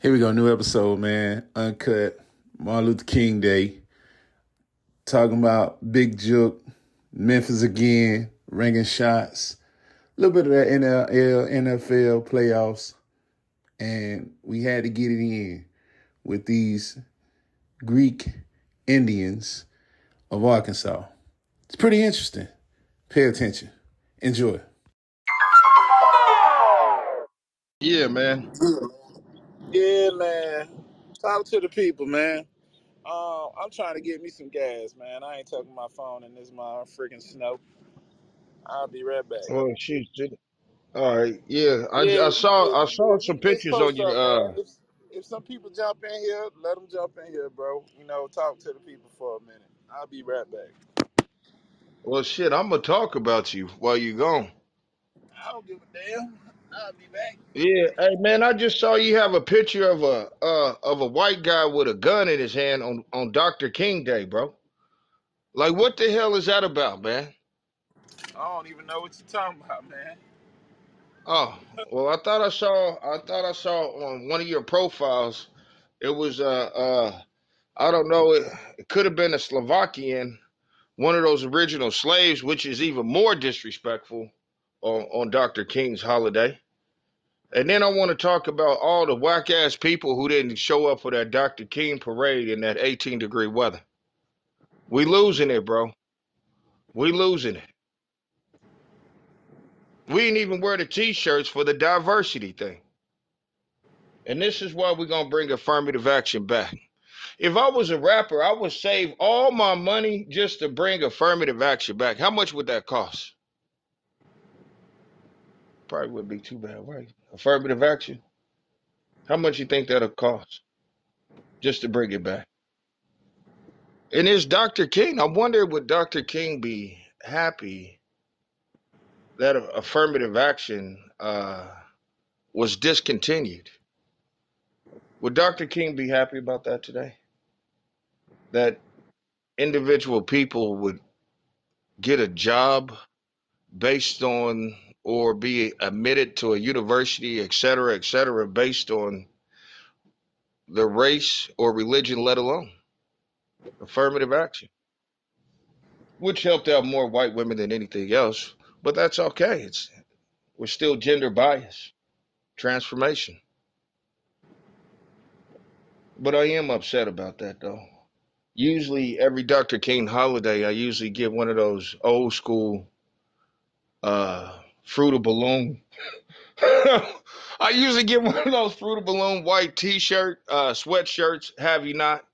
Here we go, new episode, man. Uncut, Martin Luther King Day. Talking about Big Jook, Memphis again, ringing shots, a little bit of that NLL, NFL playoffs, and we had to get it in with these Greek Indians of Arkansas. It's pretty interesting. Pay attention. Enjoy. Yeah, man. Yeah, man. Talk to the people, man. Um, I'm trying to get me some gas, man. I ain't tucking my phone in this my freaking snow. I'll be right back. Oh shit. shit. All right. Yeah, I, Yeah, I saw I saw some just pictures on post up, uh. If if some people jump in here, let them jump in here, bro. You know, talk to the people for a minute. I'll be right back. well shit, I'm gonna talk about you while you're gone. I don't give a damn. I'll be back. Yeah, hey man, I just saw you have a picture of a uh of a white guy with a gun in his hand on on Dr. King Day, bro. Like what the hell is that about, man? I don't even know what you're talking about, man. Oh, well I thought I saw I thought I saw on one of your profiles it was uh uh I don't know it, it could have been a Slovakian one of those original slaves, which is even more disrespectful on, on Dr. King's holiday. And then I want to talk about all the whack ass people who didn't show up for that Dr. King parade in that 18 degree weather. We losing it, bro. We losing it. We didn't even wear the t-shirts for the diversity thing. And this is why we're gonna bring affirmative action back. If I was a rapper, I would save all my money just to bring affirmative action back. How much would that cost? Probably wouldn't be too bad, right? Affirmative action. How much you think that'll cost just to bring it back? And it's Dr. King. I wonder would Dr. King be happy that affirmative action uh, was discontinued? Would Dr. King be happy about that today? That individual people would get a job based on or be admitted to a university, et cetera, et cetera, based on the race or religion, let alone affirmative action, which helped out more white women than anything else. But that's okay. It's we're still gender bias, transformation. But I am upset about that though. Usually every Dr. King holiday, I usually get one of those old school uh Fruit of the Loom. I usually get one of those Fruit of the Loom white t-shirt, uh sweatshirts, have you not?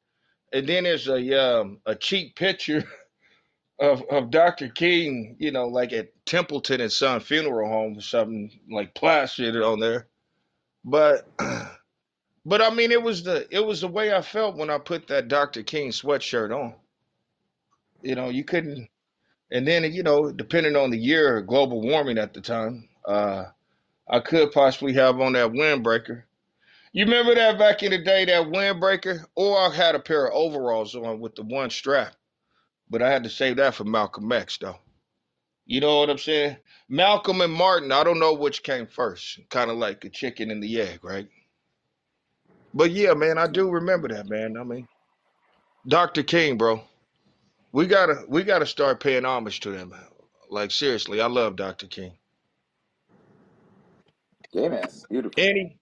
And then there's a um a cheap picture of of Dr. King, you know, like at Templeton and Son Funeral Home or something, like plastered on there. But but I mean it was the it was the way I felt when I put that Dr. King sweatshirt on. You know, you couldn't and then you know, depending on the year, global warming at the time, uh I could possibly have on that windbreaker. You remember that back in the day, that windbreaker? Or I had a pair of overalls on with the one strap. But I had to save that for Malcolm X though. You know what I'm saying? Malcolm and Martin, I don't know which came first. Kind of like a chicken and the egg, right? But yeah, man, I do remember that, man. I mean, Dr. King, bro. We gotta we gotta start paying homage to him. Like seriously, I love Dr. King. Yeah, man. Beautiful. Any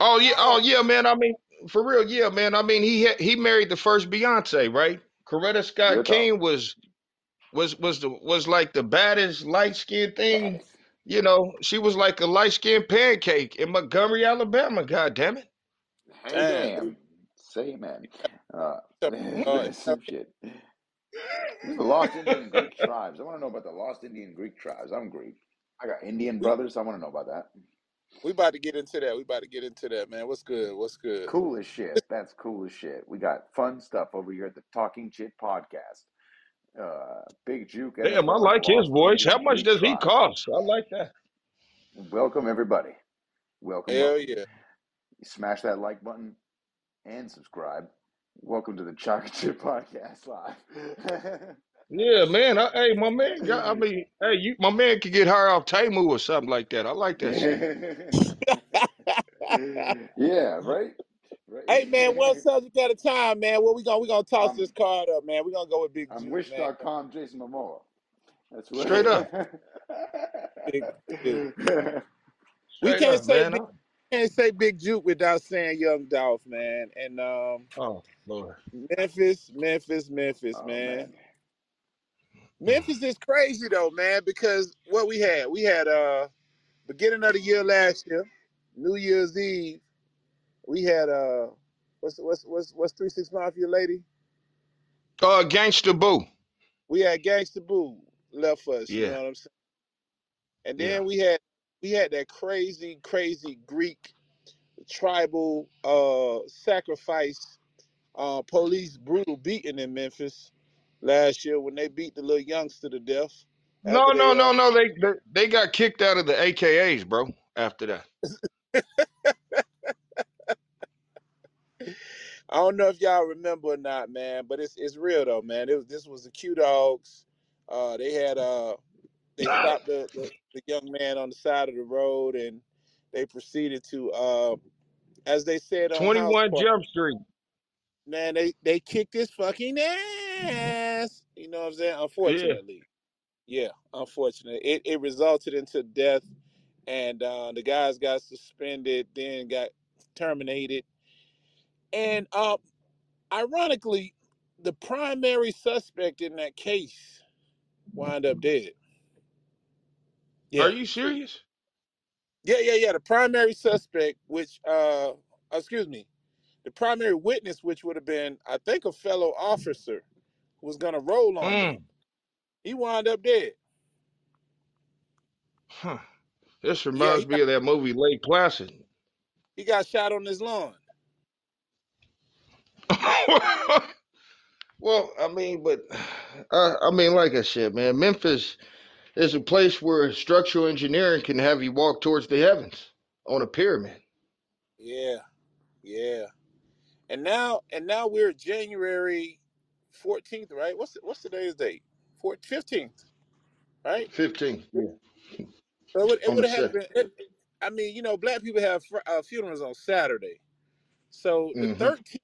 oh yeah, oh yeah, man. I mean, for real, yeah, man. I mean, he had, he married the first Beyonce, right? Coretta Scott Real talk. King was was was the was like the baddest light skinned thing. You know, she was like a light skinned pancake in Montgomery, Alabama. God damn it. Hey, Damn. damn. Say, man. Uh, Uh, some shit. The lost Indian Greek tribes. I want to know about the lost Indian Greek tribes. I'm Greek. I got Indian brothers. I want to know about that. we about to get into that. We about to get into that, man. What's good? What's good? Cool as shit. That's cool as shit. We got fun stuff over here at the Talking Shit podcast. Uh, Big Jook. Damn, I like his voice. How much does he cost? I like that. Welcome, everybody. Welcome, Hell welcome. yeah. Smash that like button and subscribe. Welcome to the Chocolate Shit podcast live. Yeah, man. I, hey, my man. got- I mean, hey, you, my man could get hired off Temu or something like that. I like that shit. yeah, right? hey man, one subject at a time, man. What we gonna we gonna toss I'm this card up, man. We gonna go with Big I'm Juke, man. wish.com Jason Momoa. That's what Straight up. Big Jook. We can't up, say man. Can't say Big Jook without saying Young Dolph, man. And um, Oh, Lord. Memphis, Memphis, Memphis, oh man. man. Memphis is crazy though, man, because what we had, we had uh beginning of the year last year, New Year's Eve, we had uh what's what's what's what's three six mafia lady? Uh, Gangsta Boo. We had Gangsta Boo left us, you Yeah. know what I'm saying? And Yeah. then we had we had that crazy, crazy Greek tribal uh sacrifice uh police brutal beating in Memphis last year when they beat the little youngster to death. No, After no, they uh no, no. They, they they got kicked out of the AKAs, bro. After that. I don't know if y'all remember or not, man, but it's it's real though, man. It was this was the Q Dogs. Uh, they had uh they stopped the, the the young man on the side of the road and they proceeded to uh as they said on House 21 Party, Jump Street. man, they they kicked his fucking ass. You know what I'm saying? Yeah. Unfortunately. Yeah, unfortunately. It it resulted into death and uh the guys got suspended, then got terminated. And uh ironically, the primary suspect in that case wound up dead. Yeah. Are you serious? Yeah, yeah, yeah. The primary suspect, which uh excuse me, the primary witness, which would have been, I think, a fellow officer who was gonna roll on Mm. he wound up dead. Huh. This Yeah, reminds he me of that movie Lake Placid. he got shot on his lawn. well, I mean, but uh, I mean, like I said, man, Memphis is a place where structural engineering can have you walk towards the heavens on a pyramid. Yeah, yeah. And now and now we're January 14th, right? What's the, what's today's date? 14th, 15th, right? 15. Yeah. So it would, it On would the have been. It, I mean, you know, black people have fr- uh, funerals on Saturday, so the hmm 13th.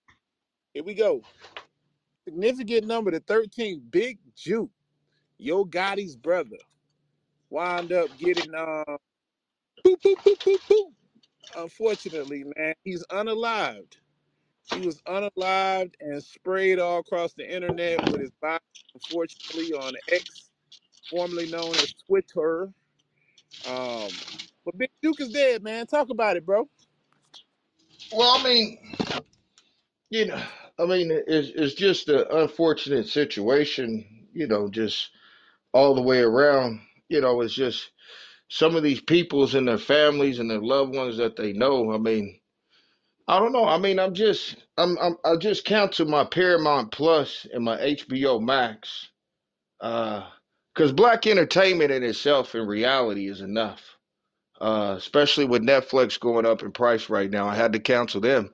Here we go. Significant number. The 13th. Big Jook, Yo Gotti's brother, wound up getting uh, boop boop boop boop boop. Unfortunately, man, he's unalived. He was unalived and sprayed all across the internet with his body. Unfortunately, on X, formerly known as Twitter. Um, but Big Jook is dead, man. Talk about it, bro. Well, I mean, you know, I mean, it's, it's just an unfortunate situation, you know, just all the way around. You know, it's just some of these peoples and their families and their loved ones that they know. I mean, I don't know. I mean, I'm just, I'm, I'm, I just cancel my Paramount Plus and my HBO Max, uh, because black entertainment in itself, in reality, is enough. Uh, especially with Netflix going up in price right now, I had to cancel them.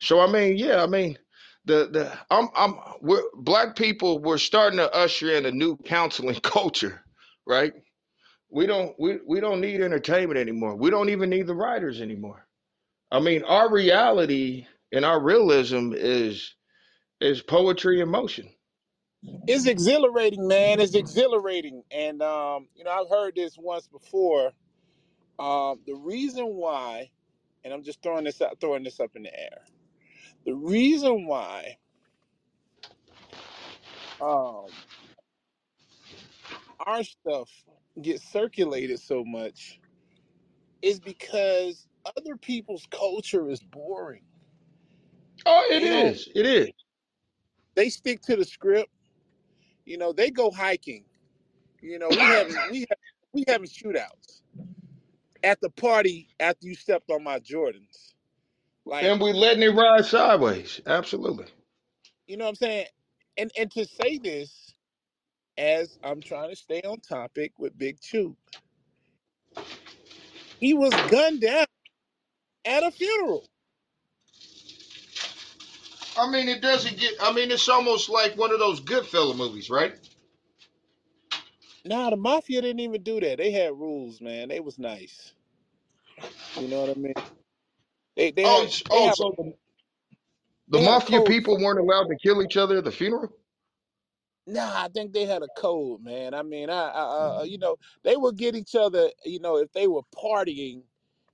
So I mean, yeah, I mean, the the I'm I'm we're black people. We're starting to usher in a new counseling culture, right? We don't we we don't need entertainment anymore. We don't even need the writers anymore. I mean, our reality and our realism is is poetry in motion. It's exhilarating, man. It's exhilarating, and um, you know, I've heard this once before. Um, the reason why, and I'm just throwing this out, throwing this up in the air. The reason why um, our stuff gets circulated so much is because other people's culture is boring. Oh, it They don't. is. It is. They stick to the script. You know, they go hiking. You know, we having we have we having shootouts at the party after you stepped on my Jordans. Like, And we letting it ride sideways. Absolutely. you know what I'm saying? And and to say this as I'm trying to stay on topic with Big Chew, he was gunned down at a funeral. I mean, it doesn't get. I mean, it's almost like one of those Goodfella movies, right? Nah, the mafia didn't even do that. They had rules, man. They was nice. You know what I mean? They they Oh, it's- they oh, so the, the they have a mafia people weren't allowed to kill each other at the funeral? Nah, I think they had a code, man. I mean, I, I, I, you know, they would get each other. You know, if they were partying,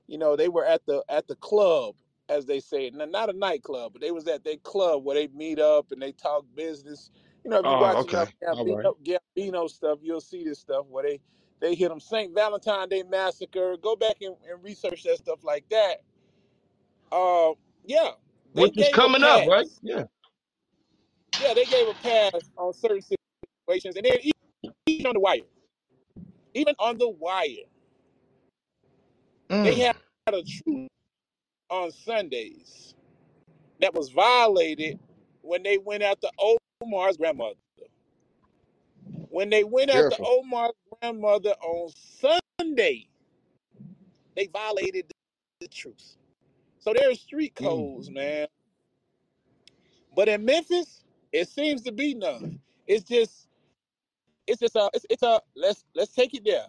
you know, they were at the at the club, as they say, N- not a nightclub, but they was at their club where they meet up and they talk business. You know, if you Oh, watch enough okay. All right. Gambino, Gambino stuff, you'll see this stuff where they they hit them Saint Valentine Day massacre. Go back and, and research that stuff like that. Uh, yeah, they Which is gave coming up, right? Yeah. Yeah, they gave a pass on certain situations, and then even on the wire, even on the wire, they Mm. had a truce on Sundays that was violated when they went after Omar's grandmother. When they went after. Omar's grandmother on Sunday, they violated the truce. So there's street Mm. codes, man. But in Memphis, it seems to be none. It's just, it's just a, it's, it's a. Let's let's take it there.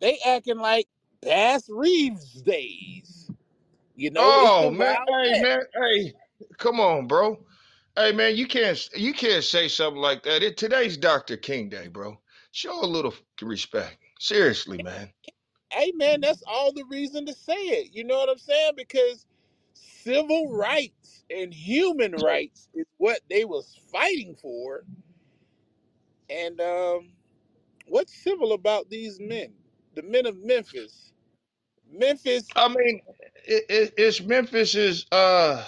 They acting like Bass Reeves days. You know, it's oh, the Oh man, Wild hey West. man, hey, come on, bro. Hey man, you can't you can't say something like that. It, today's Dr. King Day, bro. Show a little respect. Seriously, man. hey man, that's all the reason to say it. You know what I'm saying? Because civil rights and human rights is what they was fighting for. And um, what's civil about these men? The men of Memphis. Memphis, I mean, it, it, it's Memphis's uh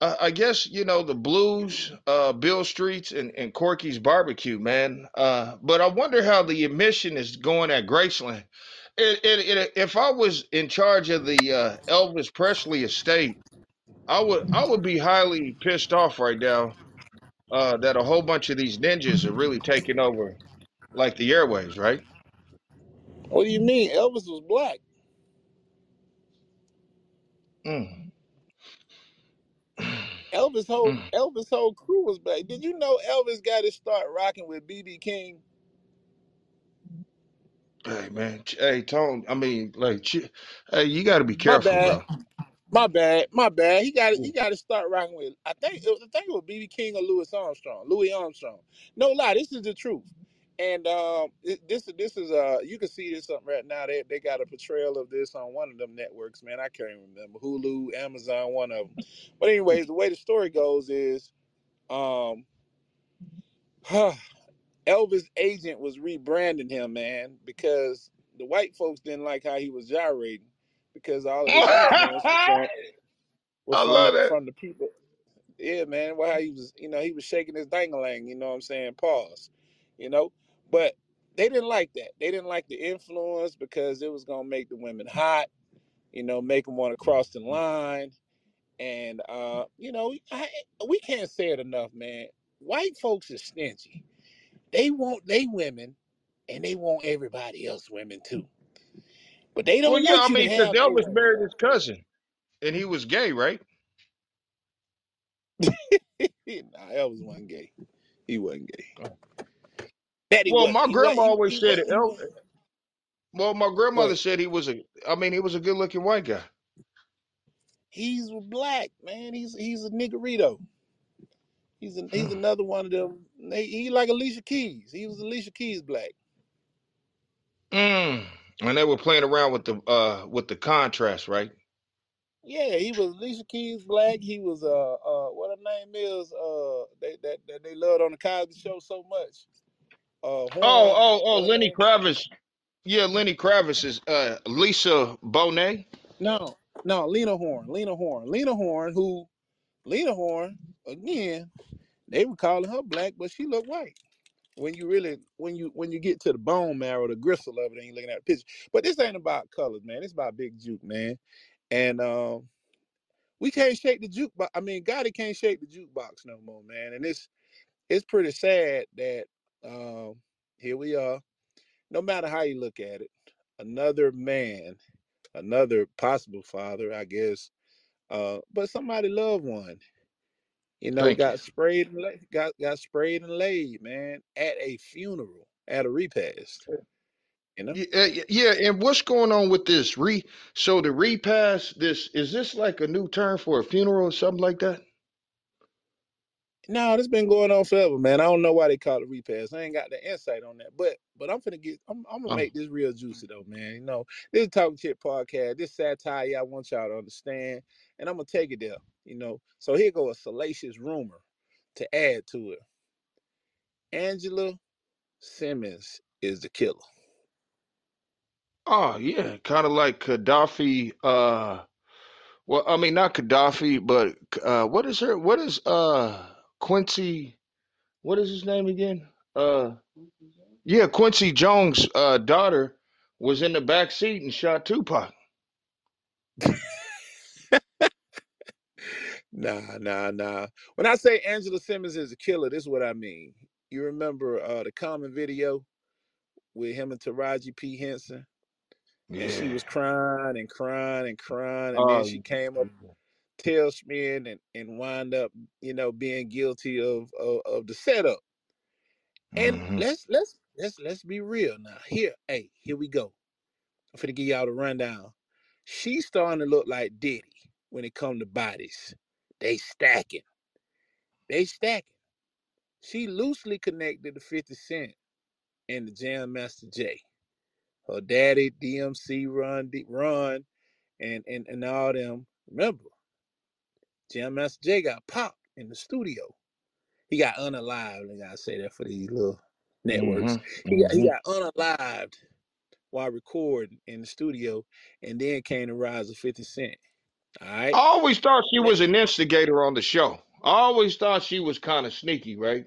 I guess you know the blues, uh, Beale Streets, and, and Corky's barbecue, man. Uh, but I wonder how the admission is going at Graceland. It, it, it, if I was in charge of the uh, Elvis Presley estate, I would I would be highly pissed off right now uh, that a whole bunch of these ninjas are really taking over like the airwaves, right? what do you mean? Elvis was black. Mm. Elvis whole Mm. Elvis whole crew was black. Did you know Elvis got to start rocking with BB King? Hey man, ch- hey Tone. I mean, like, ch- hey, you got to be My careful, bad. bro. My bad, my bad. He got he got to start rocking with. I think it was, I think it was BB King or Louis Armstrong. Louis Armstrong. No lie, this is the truth. And um, it, this this is uh, you can see this up right now. They they got a portrayal of this on one of them networks, man. I can't remember Hulu, Amazon, one of them. But anyways, the way the story goes is, um, Elvis' agent was rebranding him, man, because the white folks didn't like how he was gyrating, because all of his influence was from was I love the that. from the people. Yeah, man. Well, how he was, you know, he was shaking his dangalang, you know what I'm saying? Pause. You know? But they didn't like that. They didn't like the influence because it was gonna make the women hot, you know, make them want to cross the line. And uh, you know, I, we can't say it enough, man. White folks are stingy. They want they women and they want everybody else women too. But they Well, don't yeah, I want you to mean, because have their Elvis women. married his cousin, and he was gay, right? nah, Elvis wasn't gay. He wasn't gay. Oh. That he Well, wasn't. my He was grandma he, always he said was it. he El, was well, my grandmother ahead. said he was a. I mean, he was a good-looking white guy. He's black, man. He's he's a niggerito. He's he's Hmm. another one of them. He, he like Alicia Keys. He was Alicia Keys black. Mm. And they were playing around with the uh with the contrast, right? Yeah, he was Alicia Keys black. He was uh uh what her name is uh they that, that they loved on the Cosby Show so much. Uh Oh, Horn. oh, oh, her Lenny name? Kravitz. Yeah, Lenny Kravitz is uh Lisa Bonet. No, no, Lena Horne. Lena Horne. Lena Horne. Who? Lena Horne. Again, they were calling her black, but she looked white. when you really when you when you get to the bone marrow, the gristle of it, and you looking at the picture. But this ain't about colors, man. It's about Big Jook, man. And um, we can't shake the jukebox. I mean, Gotti can't shake the jukebox no more, man. And it's it's pretty sad that um, here we are. No matter how you look at it, another man, another possible father, I guess. Uh, but somebody loved one, you know, Thank you. got sprayed and la- got got sprayed and laid, man, at a funeral, at a repast. You know. Yeah, yeah, and what's going on with this re? So the repass, this is this like a new term for a funeral or something like that? No, this been going on forever, man. I don't know why they call it repass. I ain't got the insight on that. But but I'm finna get I'm, I'm gonna Oh, make this real juicy though, man. You know, this is Talking Chit podcast. This satire I want y'all to understand. And I'm gonna take it there, you know. So here go a salacious rumor to add to it. Angela Simmons is the killer. oh yeah, kind of like Gaddafi. Uh, well, I mean not Gaddafi, but uh, what is her? What is uh Quincy? What is his name again? Uh, yeah, Quincy Jones' uh daughter was in the back seat and shot Tupac. Nah, nah, nah. When I say Angela Simmons is a killer, this is what I mean. You remember uh the common video with him and Taraji P. Henson? And she was crying and crying and crying, and then Oh, she came up tail smearing and, and wind up, you know, being guilty of, of of the setup. And hmm let's let's let's let's be real now. Here, hey, here we go. I'm finna give y'all the rundown. She's starting to look like Diddy when it come to bodies. They stacking. They stacking. She loosely connected to 50 Cent and the Jam Master Jay. Her daddy, DMC, Run, D, Run, and, and and all them. Remember, Jam Master Jay got popped in the studio. He got unalived. I gotta say that for these little networks. hmm He got he hmm got unalived while recording in the studio, and then came the rise of 50 Cent. All I always thought she was an instigator on the show. I always thought she was kind of sneaky, right?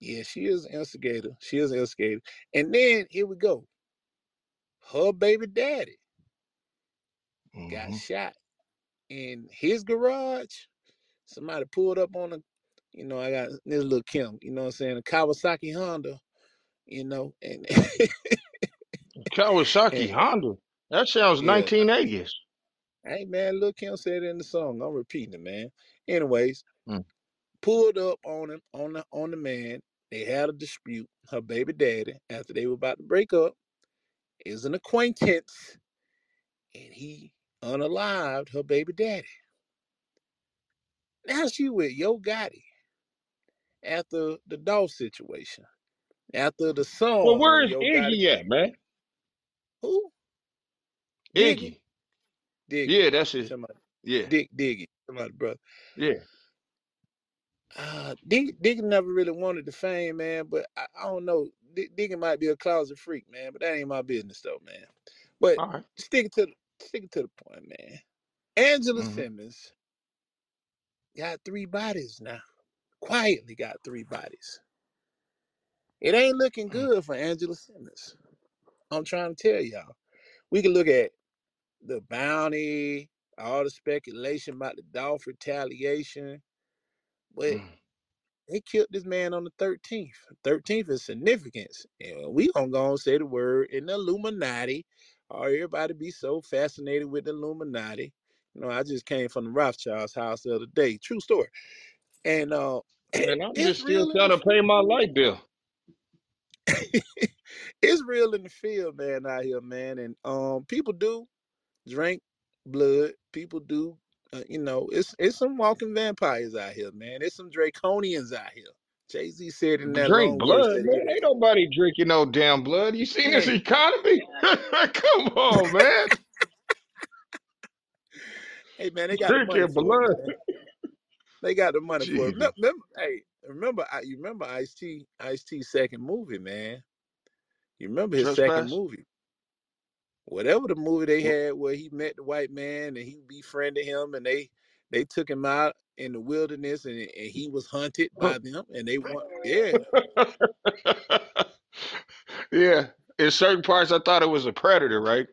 yeah, she is an instigator. She is an instigator. And then here we go. Her baby daddy got hmm shot in his garage. Somebody pulled up on a, you know, I got this little Kim, you know what I'm saying, a Kawasaki Honda, you know, and Kawasaki and Honda. That sounds yeah, 1980s. Hey man, Lil Kim said it in the song. I'm repeating it, man. Anyways, Mm. pulled up on him on the on the man. They had a dispute. Her baby daddy, after they were about to break up, is an acquaintance, and he unalived her baby daddy. Now she with Yo Gotti after the Dolph situation, after the Well, song where where is Yo Gotti Iggy at, man? who Diggy Iggy. Diggy, Yeah, that's it. somebody Yeah, Dick Diggy, somebody brother. yeah. Uh, Dick, Dick never really wanted the fame, man. But I, I don't know. Dick, Dick might be a closet freak, man. But that ain't my business, though, man. But All right. sticking to the sticking to the point, man. Angela Mm-hmm. Simmons got three bodies now. Quietly got three bodies. It ain't looking good for Angela Simmons. I'm trying to tell y'all. We can look at the bounty, all the speculation about the Dolph retaliation, but Mm. they killed this man on the 13th. 13th is significance. And we gonna go and say the word in the Illuminati. Or everybody be so fascinated with the Illuminati. You know, I just came from the Rothschild's house the other day. True story. And uh And I'm just still real in trying to pay my light bill. it's real in the field, man, out here, man. And um people do drink blood. People do uh, you know, it's it's some walking vampires out here, man. It's some draconians out here. Jay Z said in that Drink blood, man. Ain't nobody drinking no damn blood. You seen this economy? Come on, man. hey man, they got the money blood. it. They got the money for it. Remember, hey, remember I you remember Ice T Ice T second movie, man. You remember his second movie. Whatever the movie they had where he met the white man and he befriended him and they they took him out in the wilderness and, and he was hunted by them and they want yeah, yeah. In certain parts, I thought it was a predator, right?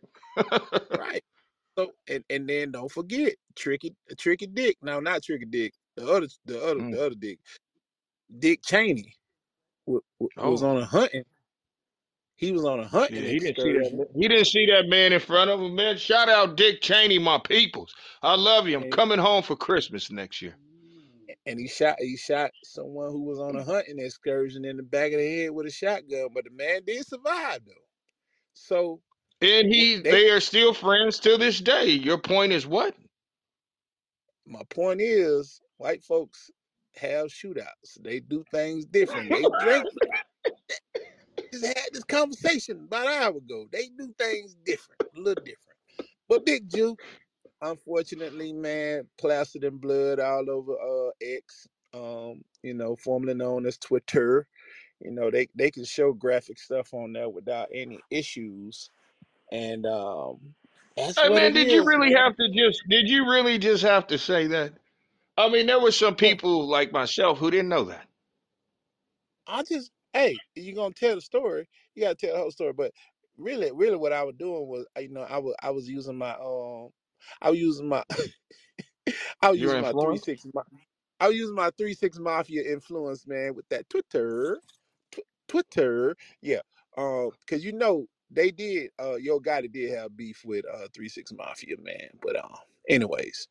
right. So and, and then don't forget Tricky Tricky Dick. No, not Tricky Dick. The other the other Mm. the other Dick. Dick Cheney wa- wa- was Oh, on a hunting. He was on a hunting yeah. He didn't see that. excursion He didn't see that man in front of him, man. Shout out Dick Cheney, my peoples. I love you. I'm coming home for Christmas next year. and he shot he shot someone who was on a hunting excursion in the back of the head with a shotgun, but the man did survive though. So And he they they are still friends to this day. Your point is what? my point is white folks have shootouts. They do things different. They drink just had this conversation about an hour ago. They do things different, a little different. But Big Jew, unfortunately, man, plastered in blood all over uh X, um, you know, formerly known as Twitter. You know, they they can show graphic stuff on there without any issues. And um that's Hey what man, did you really man. have to just did you really just have to say that? I mean, there were some people like myself who didn't know that. I just hey, you're gonna tell the story, you gotta tell the whole story. But really, really what I was doing was you know, I was I was using my um I was using my I was using my three six I was using my three six mafia influence, man, with that Twitter, tw- Twitter, yeah. Um, cause you know they did. Uh, Yo Gotti did have beef with uh three six mafia, man. But um, anyways,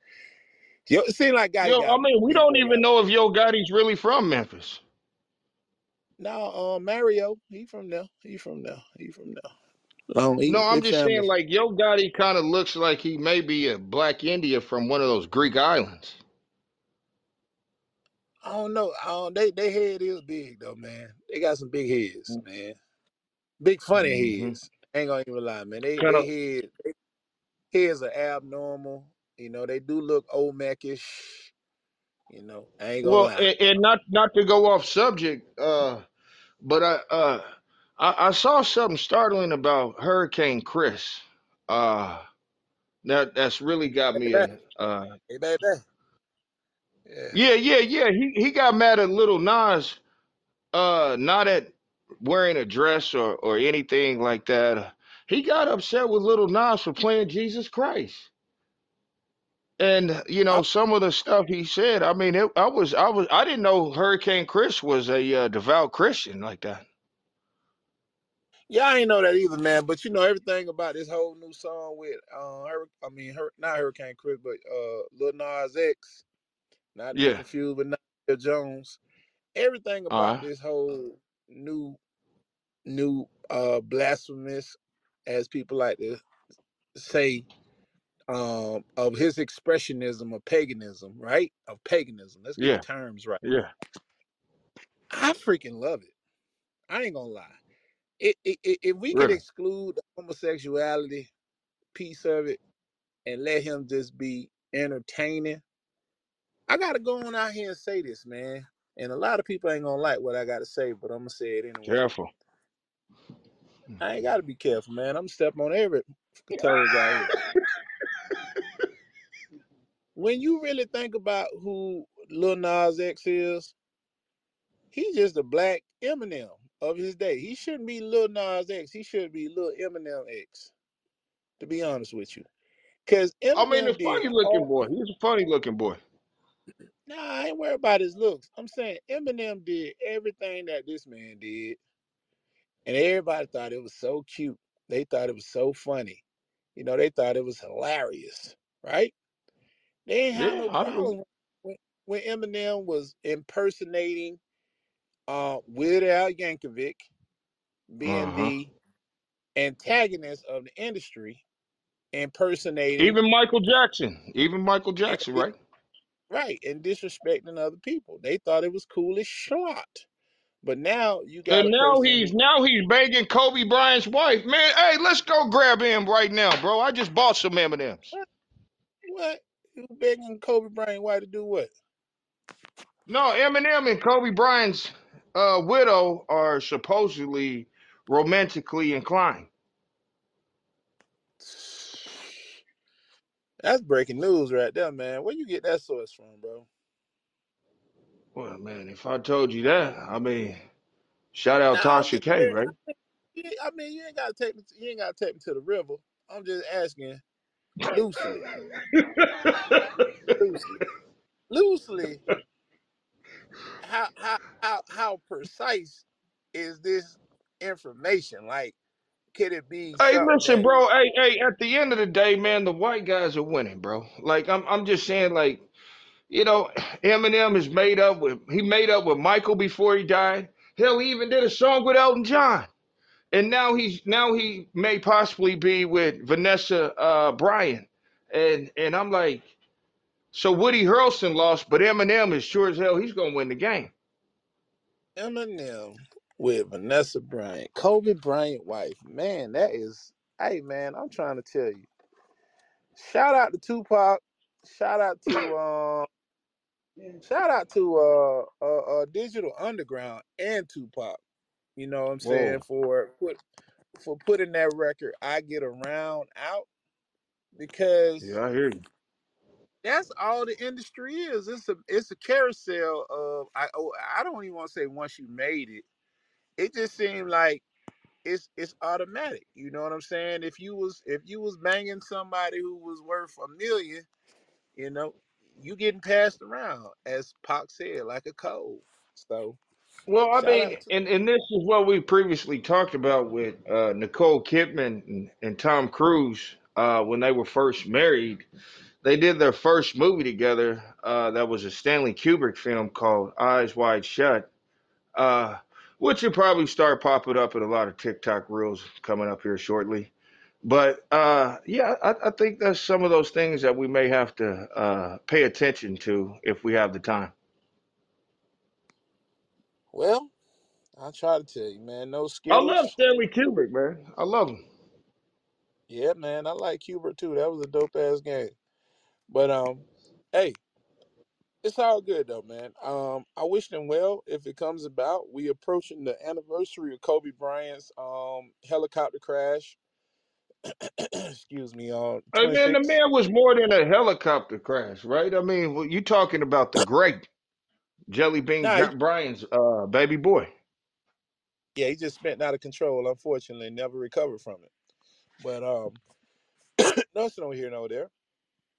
yo, it seemed like Gotti Yo, I got mean, we beef don't with even uh. know if Yo Gotti's really from Memphis. No, uh, Mario, he from there. He from there. He from there. Long, he No, I'm his just family. saying, like Yo Gotti kind of looks like he may be a Black India from one of those Greek islands. I don't know. I don't, they they head is big though, man. They got some big heads, man. Big funny Mm-hmm. heads. Ain't gonna even lie, man. They Kind they of. head heads are abnormal. You know, they do look Olmecish. You know, I ain't gonna Well, lie. and, and not not to go off subject, uh, but I uh I, I saw something startling about Hurricane Chris. Uh, that that's really got Hey, me. baby. Uh, uh, Hey, baby. Yeah. yeah, yeah, yeah. He he got mad at Lil Nas. Uh, not at wearing a dress or or anything like that. He got upset with Lil Nas for playing Jesus Christ. And you know some of the stuff he said. I mean, it, I was I was I didn't know Hurricane Chris was a uh, devout Christian like that. yeah, I ain't know that either, man. But you know everything about this whole new song with uh, Hur- I mean, Hur- not Hurricane Chris, but uh, Lil Nas X, not to be Yeah. confused with Nas Jones. Everything All about right. this whole new new uh blasphemous, as people like to say, um, of his expressionism of paganism, right? Of paganism. Let's get the terms right. Yeah. I freaking love it. I ain't gonna lie. It, it, it, if we could exclude the homosexuality piece of it and let him just be entertaining, I gotta go on out here and say this, man. And a lot of people ain't gonna like what I gotta say, but I'm gonna say it anyway. Careful. I ain't gotta be careful, man. I'm stepping on every toes out here. When you really think about who Lil Nas X is, he's just a black Eminem of his day. He shouldn't be Lil Nas X. He should be Lil Eminem X. To be honest with you, because I mean, a funny looking all. boy. He's a funny looking boy. Nah, I ain't worried about his looks. I'm saying Eminem did everything that this man did, and everybody thought it was so cute. They thought it was so funny. You know, they thought it was hilarious, right? They ain't have Yeah, no I agree. problem when, when Eminem was impersonating uh, Weird Al Yankovic, being Uh-huh. the antagonist of the industry, impersonating Even Michael Jackson. Even Michael and Jackson, di- right? right and disrespecting other people. They thought it was cool as. But now you got And a now person he's who now he's banging Kobe Bryant's wife. Man, hey, let's go grab him right now, bro. I just bought some M&Ms. what what who begging Kobe Bryant why to do what? No, Eminem and Kobe Bryant's uh, widow are supposedly romantically inclined. That's breaking news right there, man. Where you get that source from, bro? Well, man, if I told you that, I mean, shout out Tasha K, right? you- I mean, you ain't gotta take me. To, you ain't gotta take me to the river. I'm just asking loosely, loosely, loosely. How how how how precise is this information? Like, could it be Hey, something listen, that? bro. Hey, hey. At the end of the day, man, the white guys are winning, bro. Like, I'm, I'm just saying, like, you know, Eminem is made up with. He made up with Michael before he died. Hell, he even did a song with Elton John. And now he's now he may possibly be with Vanessa uh Bryant. And and I'm like, so Woody Harrelson lost, but Eminem is sure as hell he's gonna win the game. Eminem with Vanessa Bryant, Kobe Bryant wife. Man, that is. Hey, man, I'm trying to tell you. Shout out to Tupac. Shout out to um. Shout out to uh, uh, uh Digital Underground and Tupac. You know what I'm saying Whoa. for put for putting that record. I get around out because Yeah, I hear you. that's all the industry is. It's a it's a carousel of I oh, I don't even want to say once you made it. It just seemed like it's it's automatic. You know what I'm saying? If you was if you was banging somebody who was worth a million, you know, you getting passed around, as Pac said, like a cold. So Well, I shout mean, out to and, and this is what we previously talked about with uh, Nicole Kidman and, and Tom Cruise uh, when they were first married. They did their first movie together. Uh, that was a Stanley Kubrick film called Eyes Wide Shut, uh, which will probably start popping up in a lot of TikTok reels coming up here shortly. But uh, yeah, I, I think that's some of those things that we may have to uh, pay attention to if we have the time. Well, I'll try to tell you, man. No I love. Stanley Kubrick, man. I love him. Yeah, man, I like Cuba too. That was a dope ass game. But um, hey, it's all good though, man. Um, I wish them well if it comes about. We approaching the anniversary of Kobe Bryant's um helicopter crash. Excuse me, on Hey twenty man, the six. man was more than a helicopter crash, right? I mean, well, you talking about the great Jelly Bean Nah, he, Bri- Brian's uh, baby boy. yeah, he just spent out of control. Unfortunately, never recovered from it. But um, nothing over here, no there.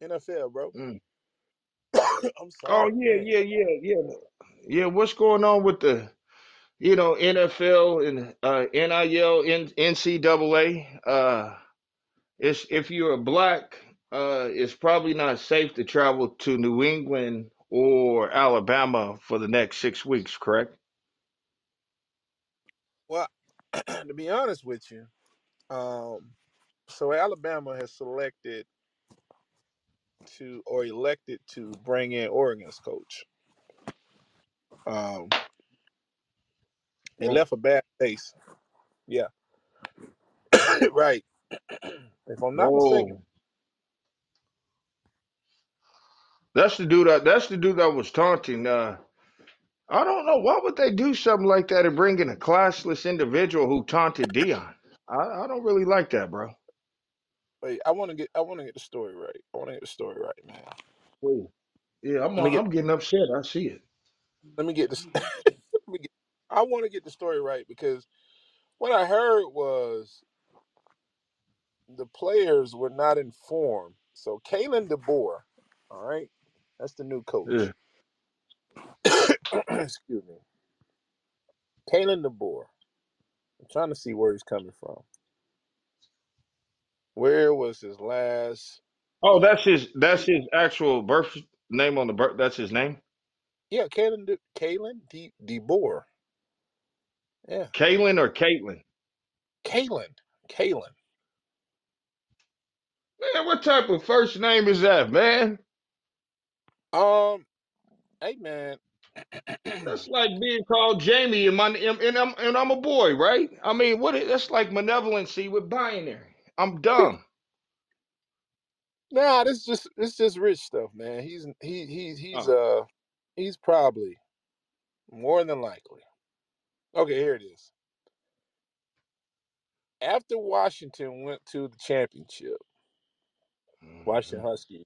NFL, bro. Mm. I'm sorry. Oh sorry, yeah, man. yeah, yeah, yeah, yeah. What's going on with the you know NFL and uh, NIL, N- NCAA? Uh, it's if you're a black, uh, it's probably not safe to travel to New England or Alabama for the next six weeks. Correct? Well, to be honest with you, um, so Alabama has selected to or elected to bring in Oregon's coach. Um, it left a bad taste. Yeah, right. if I'm not mistaken. Whoa. That's the dude. That, that's the dude that was taunting. Uh, I don't know. Why would they do something like that and bring in a classless individual who taunted Deion? I, I don't really like that, bro. Wait, I want to get I want to get the story right. I want to get the story right, man. Please. Yeah, I'm Let me get I'm getting upset. I see it. let me get this. let me get, I want to get the story right because what I heard was the players were not informed. So Kalen DeBoer, all right, that's the new coach. Excuse me, Kalen DeBoer. I'm trying to see where he's coming from. Where was his last? Oh, Uh, that's his that's his actual birth name on the birth. That's his name. yeah, Kalen De, Kalen De, DeBoer. Yeah, Kalen or Caitlin? Kalen. Kalen. Man, what type of first name is that, man? Um, hey man. That's like being called Jamie and my and, and I'm and I'm a boy, right? I mean, what? is- That's like malevolency with binary. I'm dumb. nah, this just this just rich stuff, man. He's he he he's Oh. uh he's probably more than likely. Okay, here it is. After Washington went to the championship, Washington hmm Huskies,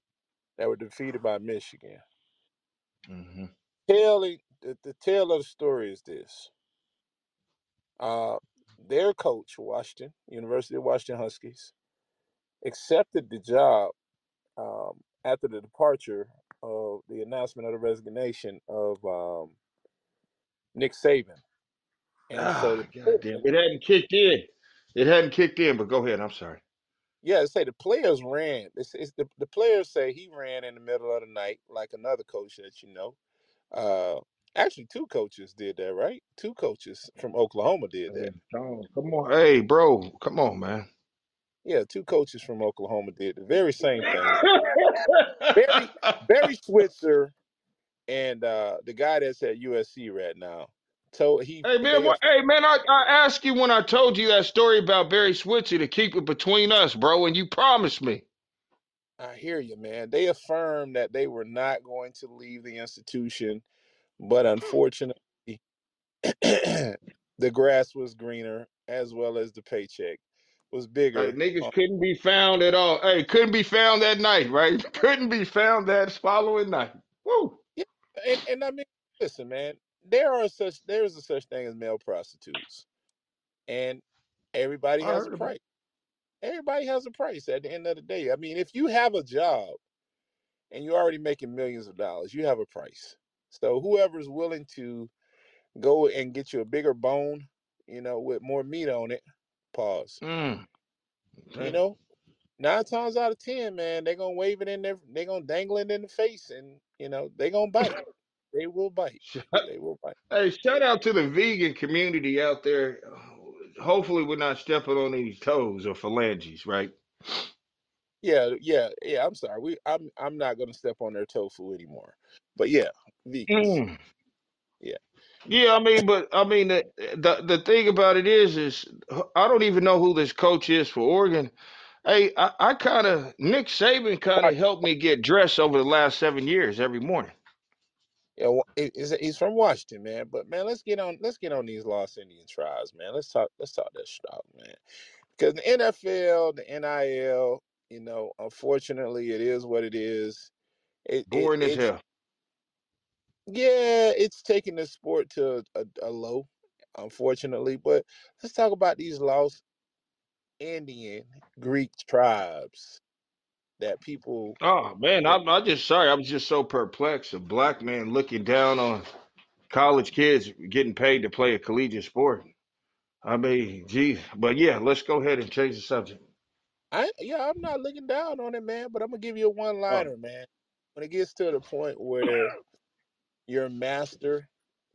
that were defeated by Michigan. hmm Telling the, the tale of the story is this. Uh their coach, Washington, University of Washington Huskies, accepted the job um, after the departure of the announcement of the resignation of um, Nick Saban. And so, Ah, the, goddamn! It hadn't kicked in. It hadn't kicked in. But go ahead. I'm sorry. Yeah, say the players ran. It's, it's the, the players say he ran in the middle of the night, like another coach that you know. Uh, Actually, two coaches did that, right? Two coaches from Oklahoma did Hey, that. Tom, come on. Hey, bro, come on, man. Yeah, two coaches from Oklahoma did the very same thing. Barry Barry Switzer and uh, the guy that's at USC right now. Told he Hey man, what, hey man, I, I asked you when I told you that story about Barry Switzer to keep it between us, bro, and you promised me. I hear you, man. They affirmed that they were not going to leave the institution, but unfortunately, the grass was greener as well as the paycheck was Hey, bigger. niggas Uh, couldn't be found at all. Hey, couldn't be found that night, right? Couldn't be found that following night. Woo. yeah, and and I mean, listen, man. There are such there is a such thing as male prostitutes, and everybody I has a about. price. Everybody has a price at the end of the day. I mean, if you have a job and you're already making millions of dollars, you have a price. So whoever's willing to go and get you a bigger bone, you know, with more meat on it, pause. Mm, You know, nine times out of ten, man, they're gonna wave it in their they're gonna dangle it in the face and you know, they gonna bite. They will bite. Shout- They will bite. Hey, shout out to the vegan community out there. Hopefully, we're not stepping on any toes or phalanges, right? Yeah, yeah, yeah. I'm sorry. We I'm I'm not gonna step on their tofu anymore. But yeah, vegans. Mm. Yeah. Yeah, I mean, but I mean, the, the the thing about it is, is I don't even know who this coach is for Oregon. Hey, I, I kind of Nick Saban kind of helped me get dressed over the last seven years every morning. Yeah, wa- he- he's, he's from Washington, man. But man, let's get on let's get on these Lost Indian tribes, man. Let's talk let's talk that stuff, man. Because the NFL, the NIL, you know, unfortunately, it is what it is. It it Boring as it's hell. yeah, it's taking the sport to a, a low, unfortunately. But let's talk about these lost Indian Greek tribes that people. Oh man, I'm I just sorry. I was just so perplexed. A black man looking down on college kids getting paid to play a collegiate sport. I mean, geez, but yeah, let's go ahead and change the subject. I yeah, I'm not looking down on it, man. But I'm gonna give you a oh. one liner, man. When it gets to the point where your master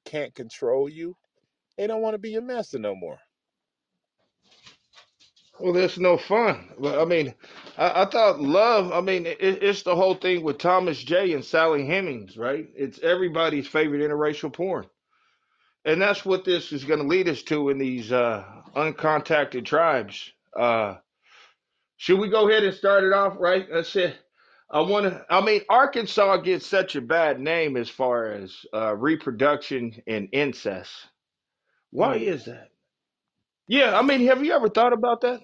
can't control you, they don't want to be your master no more. Well, that's no fun. But I mean, I, I thought love. I mean, it, it's the whole thing with Thomas J and Sally Hemings, right? It's everybody's favorite interracial porn, and that's what this is going to lead us to in these uh, uncontacted tribes. Uh, should we go ahead and start it off, right? That's it. I want to. I mean, Arkansas gets such a bad name as far as uh, reproduction and incest. Why Mm. is that? Yeah, I mean, have you ever thought about that?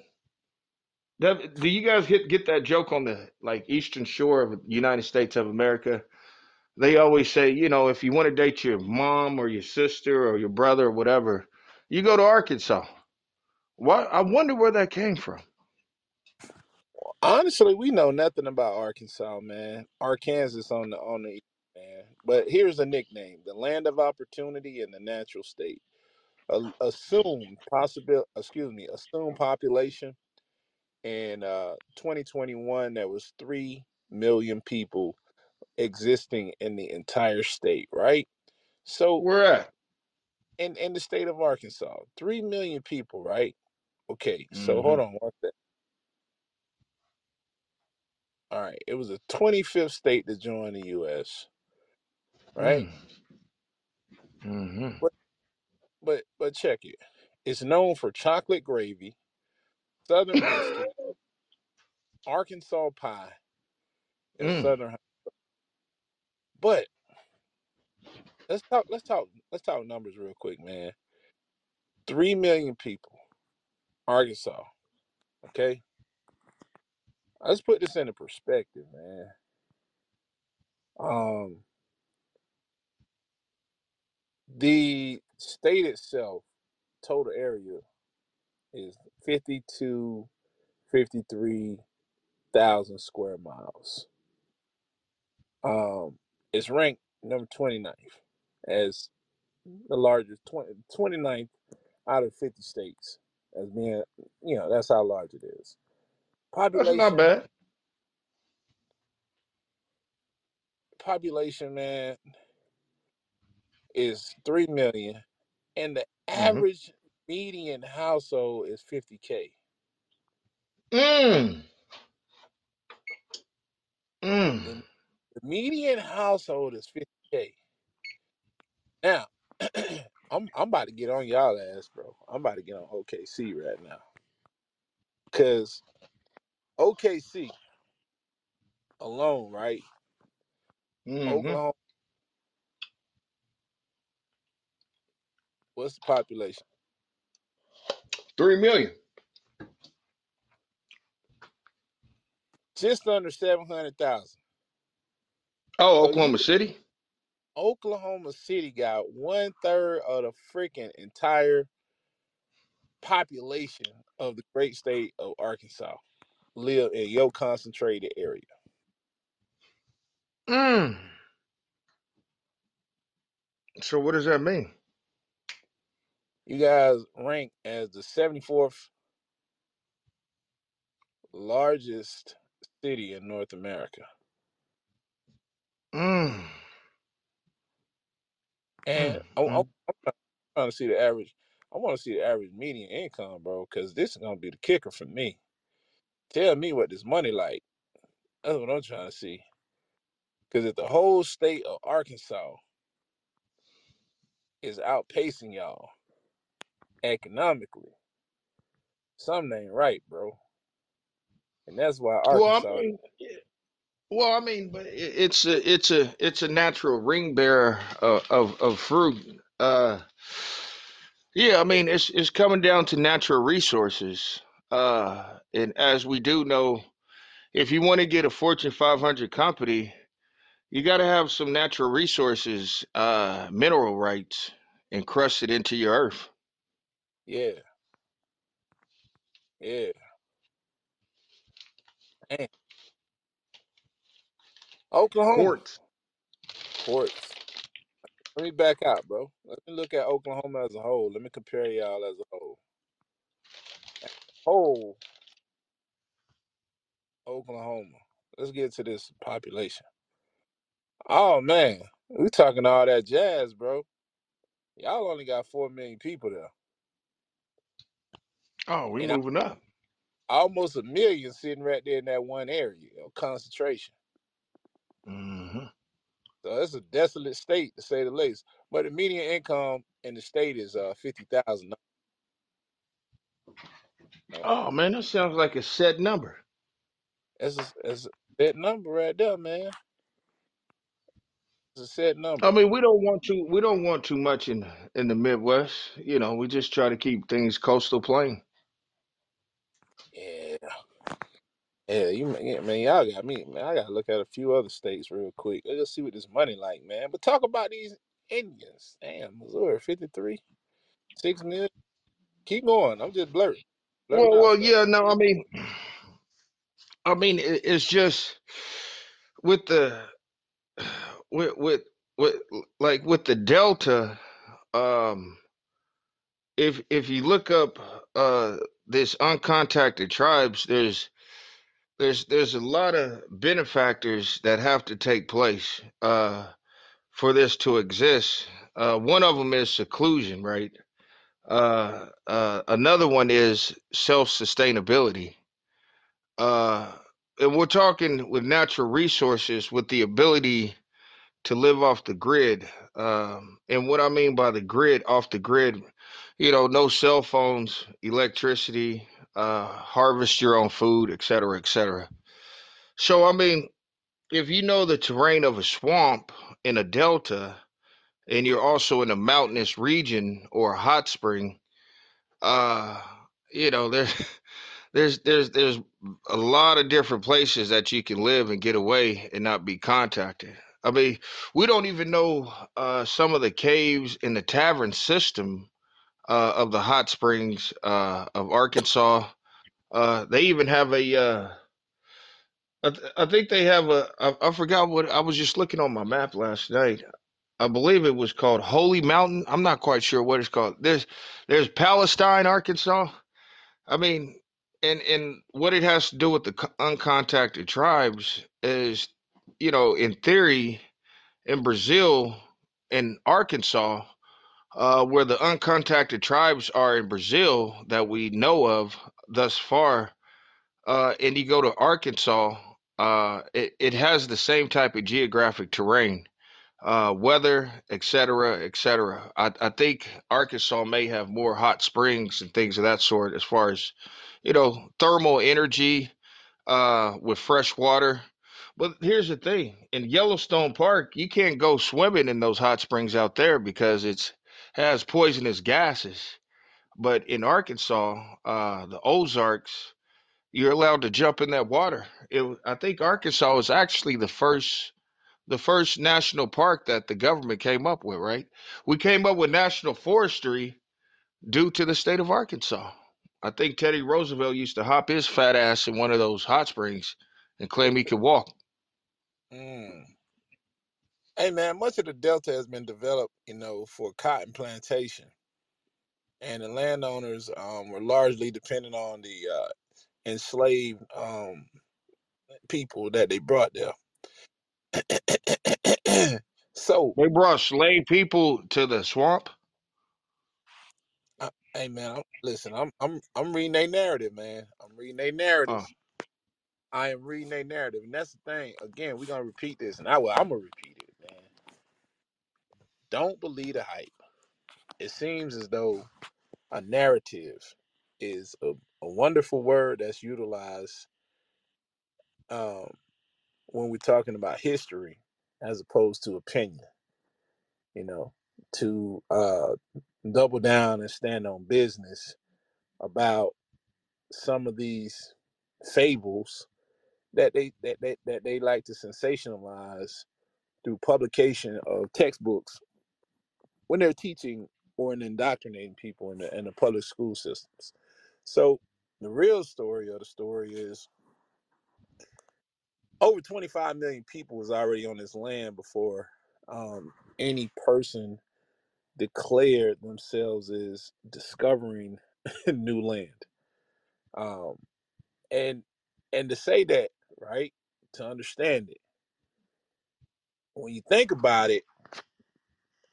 Have- Do you guys get get that joke on the like eastern shore of the United States of America? They always say, you know, if you want to date your mom or your sister or your brother or whatever, you go to Arkansas. Why? I wonder where that came from. Honestly, we know nothing about Arkansas, man. Arkansas on the on the east, man. But here's a nickname: the land of opportunity and the natural state. A, assumed possible, excuse me, assumed population in uh 2021 there was 3 million people existing in the entire state, right? So Where at? in in the state of Arkansas, 3 million people, right? Okay, so Mm-hmm. hold on one sec. All right, it was the 25th state to join the US, right? Mm-hmm. But but check it. It's known for chocolate gravy, southern biscuit, Arkansas pie, and Mm. southern But let's talk let's talk let's talk numbers real quick, man. 3 million people, Arkansas, okay? Let's put this into perspective, man. Um the state itself, total area is 52 53,000 square miles. Um it's ranked number 29th as the largest 20, 29th out of 50 states as being, you know, that's how large it is. That's not Population, bad. population, man, is three million, and the Mm-hmm. average median household is fifty k. Mm. Mm. The, the median household is fifty k. Now, I'm I'm about to get on y'all ass, bro. I'm about to get on OKC right now, cause OKC alone, right? Mm-hmm. Oklahoma, what's the population? Three million. Just under seven hundred thousand. Oh, So you Oklahoma City. Oklahoma City got one third of the freaking entire population of the great state of Arkansas live in your concentrated area. Mm. So what does that mean? You guys rank as the 74th largest city in North America. Mm. And Mm. I'm, I'm Mm. I'm trying to see the average. I want to see the average median income, bro, because this is gonna be the kicker for me. Tell me what this money like. That's what I'm trying to see. Because if the whole state of Arkansas is outpacing y'all economically, something ain't right, bro. And that's why Well, I Arkansas, mean, well, I mean, but it- it's a it's a it's a natural ring bearer of of, of fruit. Uh, yeah, I mean, it's it's coming down to natural resources. Uh, and as we do know, if you want to get a Fortune 500 company, you got to have some natural resources, uh, mineral rights, encrusted into your earth. Yeah, yeah. Man, Oklahoma, Quartz. quartz. Let me back out, bro. Let me look at Oklahoma as a whole. Let me compare y'all as a whole. Whole Oklahoma. Let's get to this population. Oh man, we talking all that jazz, bro. Y'all only got four million people there, Oh, we and moving up. almost a million sitting right there in that one area of concentration. hmm So it's a desolate state to say the least. But the median income in the state is uh fifty thousand. Oh man, that sounds like a set number. That's a, that's a set number right there, man. It's a set number. I mean, we don't want to we don't want too much in in the Midwest. You know, we just try to keep things coastal plain. Yeah, yeah. You man, yeah, man, y'all got me, man. I gotta look at a few other states real quick. Let's see what this money like, man. But talk about these Indians. Damn, Missouri, fifty three, six million. Keep going. I'm just blurting, blurting Well, out well, yeah, no, I mean, I mean, it, it's just with the with with with like with the Delta. Um, if if you look up uh this uncontacted tribes, there's there's there's a lot of benefactors that have to take place uh for this to exist. Uh, one of them is seclusion, right? Uh, uh, another one is self sustainability. Uh, and we're talking with natural resources with the ability to live off the grid. Um, and what I mean by the grid, off the grid, you know, no cell phones, electricity, uh, harvest your own food, et cetera, et cetera. So, I mean, if you know the terrain of a swamp in a delta, and you're also in a mountainous region or a hot spring, uh, you know, there, there's there's there's a lot of different places that you can live and get away and not be contacted. I mean, we don't even know uh, some of the caves in the cavern system uh, of the hot springs uh, of Arkansas. Uh, they even have a. Uh, I, th- I think they have a. I, I forgot what I was just looking on my map last night. I believe it was called Holy Mountain. I'm not quite sure what it's called. There's there's Palestine, Arkansas. I mean, and and what it has to do with the uncontacted tribes is, you know, in theory, in Brazil, in Arkansas, uh, where the uncontacted tribes are in Brazil that we know of thus far, uh, and you go to Arkansas, uh, it, it has the same type of geographic terrain, uh, weather, et cetera, et cetera. I, I think Arkansas may have more hot springs and things of that sort as far as, you know, thermal energy uh, with fresh water. But here's the thing: in Yellowstone Park, you can't go swimming in those hot springs out there because it's has poisonous gases. But in Arkansas, uh, the Ozarks, you're allowed to jump in that water. It, I think Arkansas was actually the first the first national park that the government came up with. Right? We came up with national forestry due to the state of Arkansas. I think Teddy Roosevelt used to hop his fat ass in one of those hot springs and claim he could walk. Mm. Hey man, much of the Delta has been developed, you know, for cotton plantation, and the landowners um, were largely dependent on the uh, enslaved um, people that they brought there. so, They brought slave people to the swamp. uh, hey man, I'm, listen, I'm I'm I'm reading their narrative, man. I'm reading their narrative. I am reading their narrative, and that's the thing. Again, we're gonna repeat this, and I will. I'm gonna repeat it. Don't believe the hype. It seems as though a narrative is a, a wonderful word that's utilized um, when we're talking about history, as opposed to opinion. You know, to uh, double down and stand on business about some of these fables that they that, that, that they like to sensationalize through publication of textbooks when they're teaching or in indoctrinating people in the in the public school systems. So the real story of the story is over 25 million people was already on this land before um, any person declared themselves as discovering new land. Um, and and to say that, right, to understand it, when you think about it,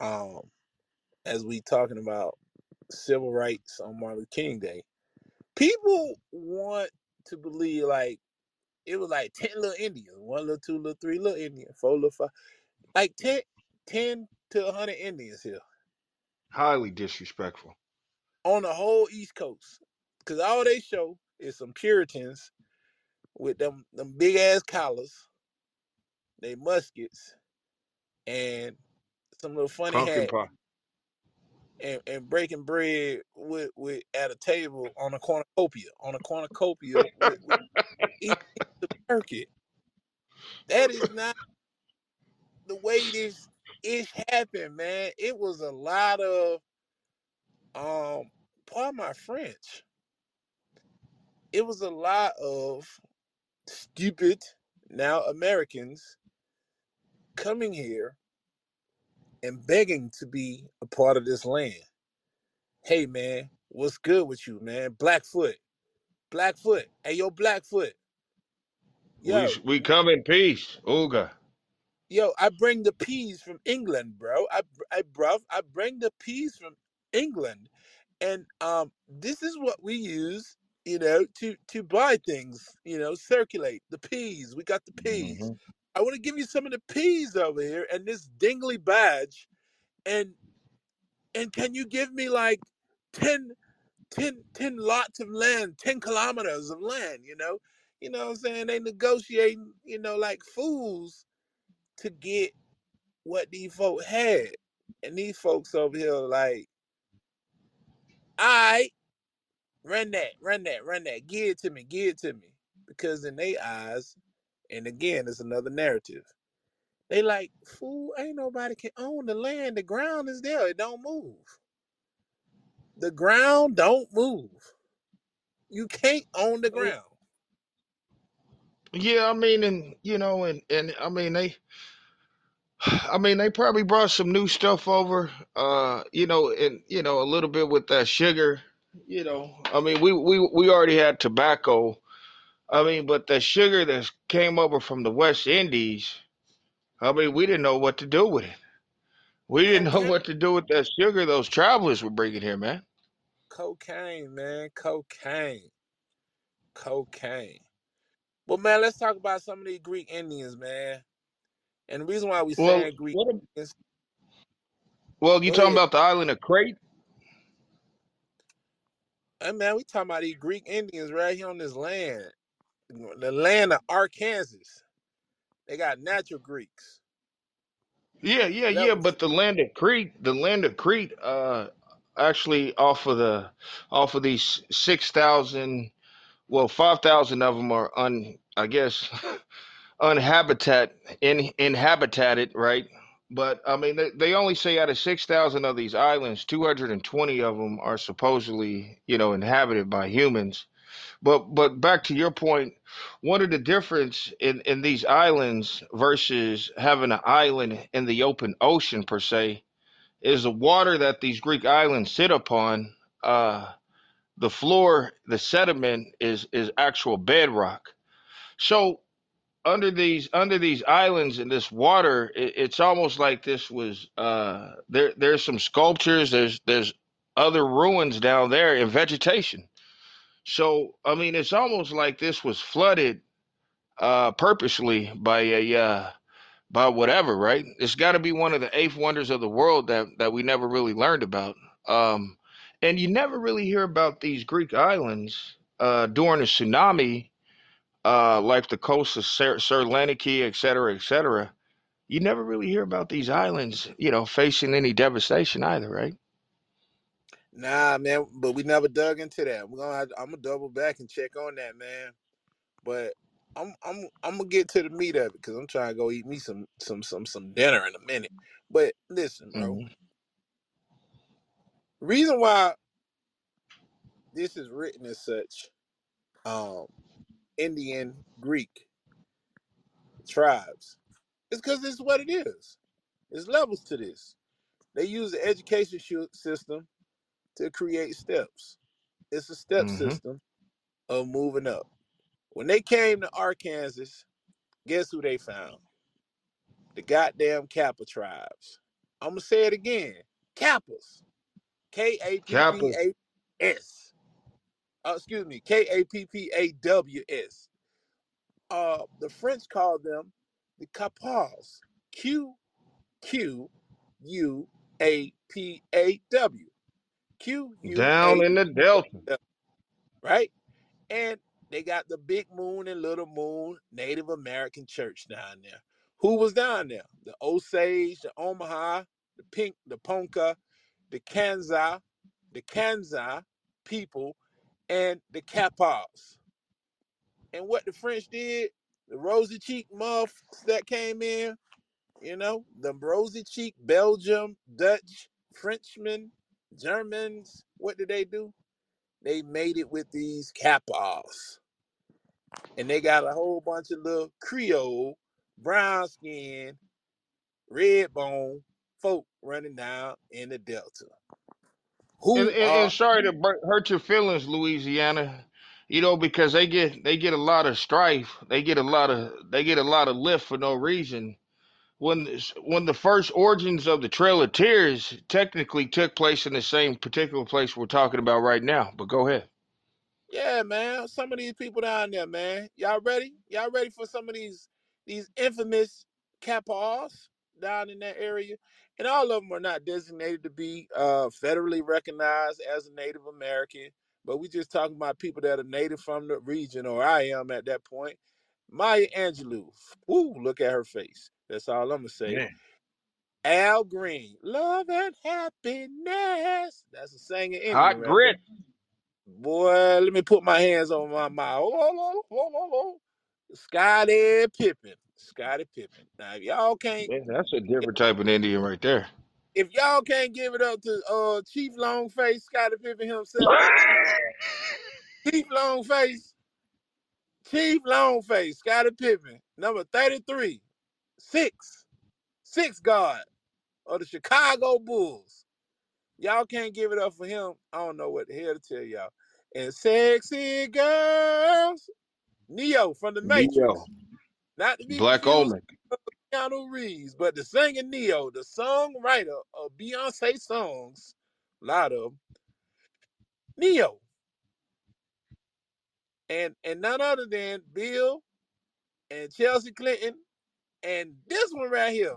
um, as we talking about civil rights on Martin Luther King Day, people want to believe like it was like 10 little Indians, one little, two little, three little Indians, four little five, like 10, 10 to 100 Indians here highly disrespectful. on the whole East Coast. Because all they show is some Puritans with them, them big ass collars, they muskets, and some little funny Pumpkin hat, pie. And, and breaking bread with, with at a table on a cornucopia, on a cornucopia with, with eating the turkey. That is not the way this ish happened, man. It was a lot of um pardon my French. It was a lot of stupid now Americans coming here and begging to be a part of this land. Hey man, what's good with you, man? Blackfoot. Blackfoot. Hey yo, Blackfoot. Yo, We we come in peace. Ooga. yo, I bring the peas from England, bro. I I bruv, I bring the peas from England. And um this is what we use, you know, to to buy things, you know, circulate. The peas. We got the peas. I want to give you some of the peas over here and this dingly badge and and can you give me like 10 10, 10 lots of land, 10 kilometers of land, you know? You know what I'm saying? They negotiating, you know, like fools to get what these folk had. And these folks over here are like, I run that, run that, run that, give it to me, give it to me. Because in their eyes, and again, it's another narrative. They like, fool, ain't nobody can own the land. The ground is there. It don't move. The ground don't move. You can't own the ground. Yeah, I mean, and you know, and and I mean they, I mean they probably brought some new stuff over. Uh, you know, and you know a little bit with that sugar. You know, I mean we we we already had tobacco. I mean, but the sugar that came over from the West Indies. I mean, we didn't know what to do with it. We didn't know what to do with that sugar those travelers were bringing here, man. cocaine, man, cocaine, cocaine. Well, man, let's talk about some of these Greek Indians, man. And the reason why we Well, saying Greek what? Indians, Well, you talking ahead. about the island of Crete? Hey, man, we talking about these Greek Indians right here on this land, the land of Arkansas. They got natural Greeks. Yeah, yeah, yeah. But the land of Crete, the land of Crete, uh, actually off of the, off of these six thousand, well, five thousand of them are un, I guess, unhabitat, in inhabitated, right? But I mean, they, they only say out of six thousand of these islands, two hundred and twenty of them are supposedly, you know, inhabited by humans. But but back to your point, what are the difference in in these islands versus having an island in the open ocean per se? Is the water that these Greek islands sit upon, uh, the floor, the sediment is is actual bedrock. So under these under these islands in this water, it, it's almost like this was uh, there. There's some sculptures. There's there's other ruins down there in vegetation so, I mean, it's almost like this was flooded uh purposely by a uh by whatever, right? It's got to be one of the eighth wonders of the world that that we never really learned about. Um and you never really hear about these Greek islands uh during a tsunami uh like the coast of Serlaniki, et cetera, et cetera. You never really hear about these islands, you know, facing any devastation either, right? Nah, man, but we never dug into that. We're gonna have, I'm gonna double back and check on that, man. But I'm I'm I'm gonna get to the meat of it because I'm trying to go eat me some some some some dinner in a minute. But listen, bro, hmm reason why this is written as such, um, Indian Greek tribes, is because this is what it is. There's levels to this. They use the education shu- system to create steps. It's a step hmm system of moving up. When they came to Arkansas, guess who they found? The goddamn Kappa tribes. I'm gonna say it again. Kappas. K A P P. A S. Uh, excuse me, K A P P A W S. Uh, the French called them the Kappas. Q Q U A P A W. Q U Down in the Delta. right? And they got the Big Moon and Little Moon Native American Church down there. Who was down there? The Osage, the Omaha, the Pink, the Ponca, the Kansa, the Kansa people, and the Kappas. And what the French did, the rosy cheek muffs that came in, you know, the rosy cheek Belgium, Dutch, Frenchmen, Germans, what did they do? They made it with these Kappas. and they got a whole bunch of little Creole, brown skin, red bone folk running down in the Delta. And, Who and, are and sorry to bur- hurt your feelings, Louisiana. You know because they get they get a lot of strife. They get a lot of they get a lot of lift for no reason. When when the first origins of the Trail of Tears technically took place in the same particular place we're talking about right now. But go ahead. yeah, man? Some of these people down there, man. Y'all ready? Y'all ready for some of these these infamous Kappas down in that area? And all of them are not designated to be uh, federally recognized as a Native American, but we just talking about people that are native from the region, or I am at that point. Maya Angelou, Ooh, look at her face. That's all I'm gonna say. Yeah. Al Green, love and happiness. That's a singing Indian Hot right grit. there. Boy, let me put my hands on my mouth. Oh, oh, oh, oh, oh. Scottie Pippen. Scottie Pippen. Now, if y'all can't, Yeah, that's a different type of Indian right there. if y'all can't give it up to uh Chief Longface, Scottie Pippen himself, Chief Longface, Chief Longface, Scottie Pippen, number 33, six, six guard of the Chicago Bulls. Y'all can't give it up for him. I don't know what the hell to tell y'all. And sexy girls, Neo from the Matrix, Neo. not to be Black Omen. Keanu Reeves, but the singer Ne-Yo, the songwriter of Beyonce songs, a lot of them, Ne-Yo, and and none other than Bill and Chelsea Clinton, and this one right here,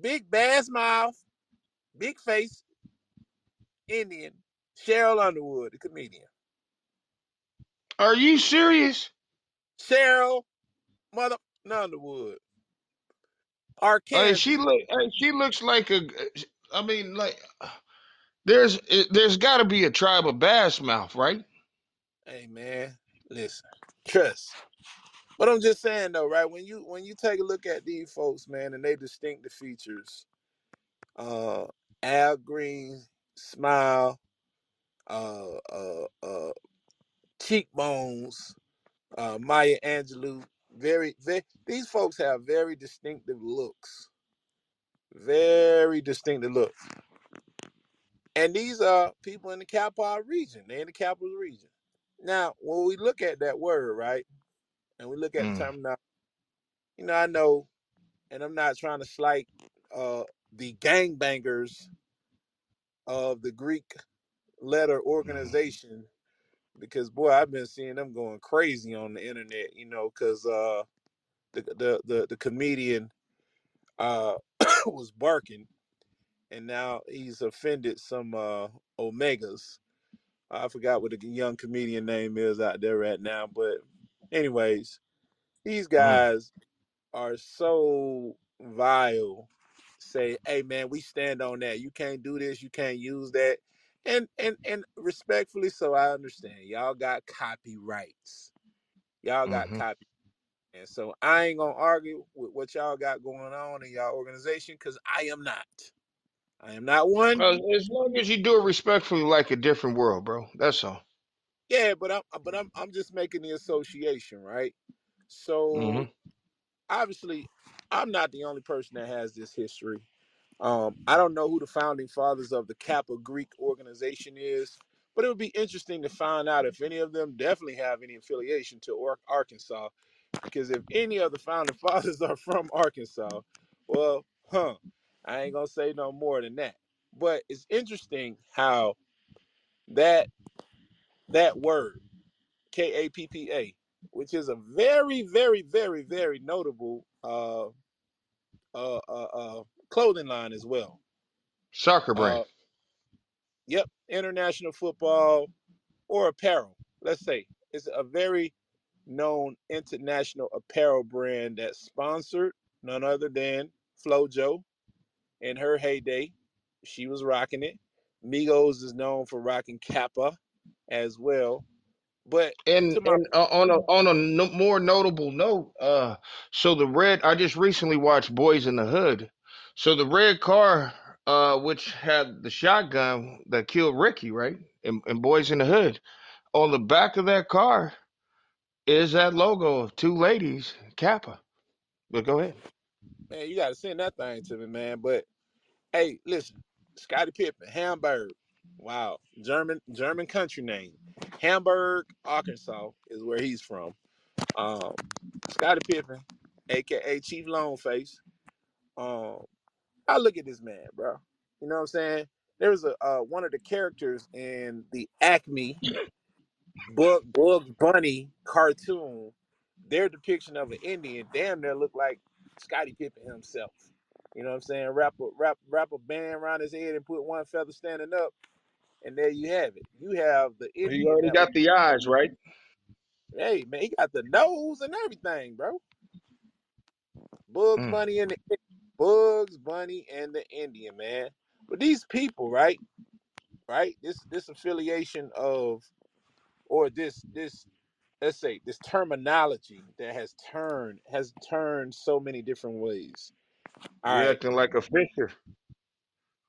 big bass mouth, big face, Indian, Sheryl Underwood, the comedian. Are you serious? Sheryl Mother Underwood. Hey, Arkansas. she look. Hey, she looks like a. I mean, like there's there's got to be a tribe of bass mouth, right? Hey man, listen, trust. But I'm just saying though, right? When you when you take a look at these folks, man, and they distinctive features, uh, Al Green smile, uh, uh, uh, cheekbones, uh, Maya Angelou, very, very. These folks have very distinctive looks, very distinctive look. And these are people in the Capital region. They're in the capital region. Now, when we look at that word, right, and we look at the Mm. terminology, you know, I know, and I'm not trying to slight uh, the gangbangers of the Greek letter organization because boy, I've been seeing them going crazy on the internet, you know, because uh, the, the the the comedian uh, was barking, and now he's offended some uh, omegas. I forgot what the young comedian name is out there right now, but anyways, these Mm. guys are so vile. Say, hey man, we stand on that. You can't do this. You can't use that. And and and respectfully, so I understand. Y'all got copyrights. Y'all got hmm copy. And so I ain't gonna argue with what y'all got going on in y'all organization because I am not. I am not one. As long as you do it respectfully, like a different world, bro. That's all. Yeah, but I'm but I'm I'm just making the association, right? So hmm obviously, I'm not the only person that has this history. Um, I don't know who the founding fathers of the Kappa Greek organization is, but it would be interesting to find out if any of them definitely have any affiliation to Ar- Arkansas. Because if any of the founding fathers are from Arkansas, well, huh, I ain't gonna say no more than that. But it's interesting how that that word K A P P A, which is a very, very, very, very notable uh, uh, uh, uh, clothing line as well. Soccer brand. Uh, yep, international football or apparel. Let's say it's a very known international apparel brand that sponsored none other than FloJo in her heyday. She was rocking it. Migos is known for rocking Kappa as well. But And my and uh, on a on a no, more notable note, uh, so the red. I just recently watched Boyz n the Hood. So the red car, uh, which had the shotgun that killed Ricky, right? And, and Boyz n the Hood. On the back of that car is that logo of two ladies, Kappa. But go ahead. man, you gotta send that thing to me, man. But hey, listen, Scottie Pippen, Hamburg. Wow, German German country name. Hamburg, Arkansas is where he's from. Um, Scottie Pippen, aka Chief Longface. Um, I look at this man, bro. You know what I'm saying? There was a uh, one of the characters in the Acme Bug Bugs Bunny cartoon. Their depiction of an Indian damn near looked like Scottie Pippen himself. You know what I'm saying? Wrap a wrap wrap a band around his head and put one feather standing up, and there you have it. You have the You Indian already that was got the eyes, right? hey man, he got the nose and everything, bro. Bugs Mm. Bunny and the Bugs Bunny and the Indian man. But these people, right, right, this this affiliation of or this this let's say this terminology that has turned has turned so many different ways. All You right, acting like a fisher.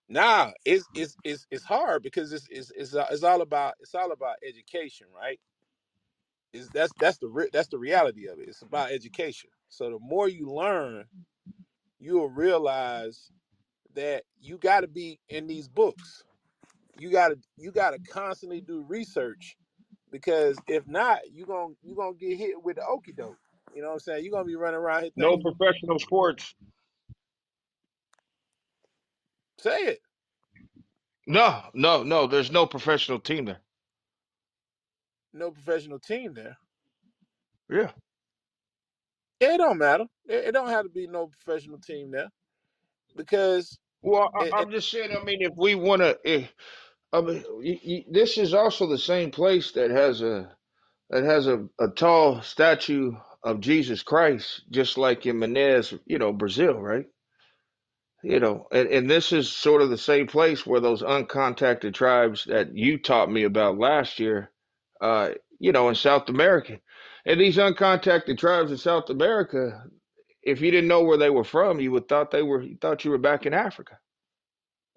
Nah, it's it's it's it's hard because it's it's it's, uh, it's all about it's all about education, right? Is that's that's the re- that's the reality of it. It's about education. So the more you learn, you'll realize that you got to be in these books. You got to you got to constantly do research because if not, you going to you going to get hit with the okie doke. You know what I'm saying? You're gonna be running around here No thinking professional sports. Say it. No, no, no. There's no professional team there. No professional team there. Yeah. Yeah, it don't matter. It, it don't have to be no professional team there because Well, it, I, it, I'm just saying. I mean, if we want to, I mean, y y this is also the same place that has a that has a, a tall statue of Jesus Christ, just like in Manaus, you know, Brazil, right? You know, and, and this is sort of the same place where those uncontacted tribes that you taught me about last year, uh, you know, in South America. And these uncontacted tribes in South America, if you didn't know where they were from, you would thought they were you thought you were back in Africa.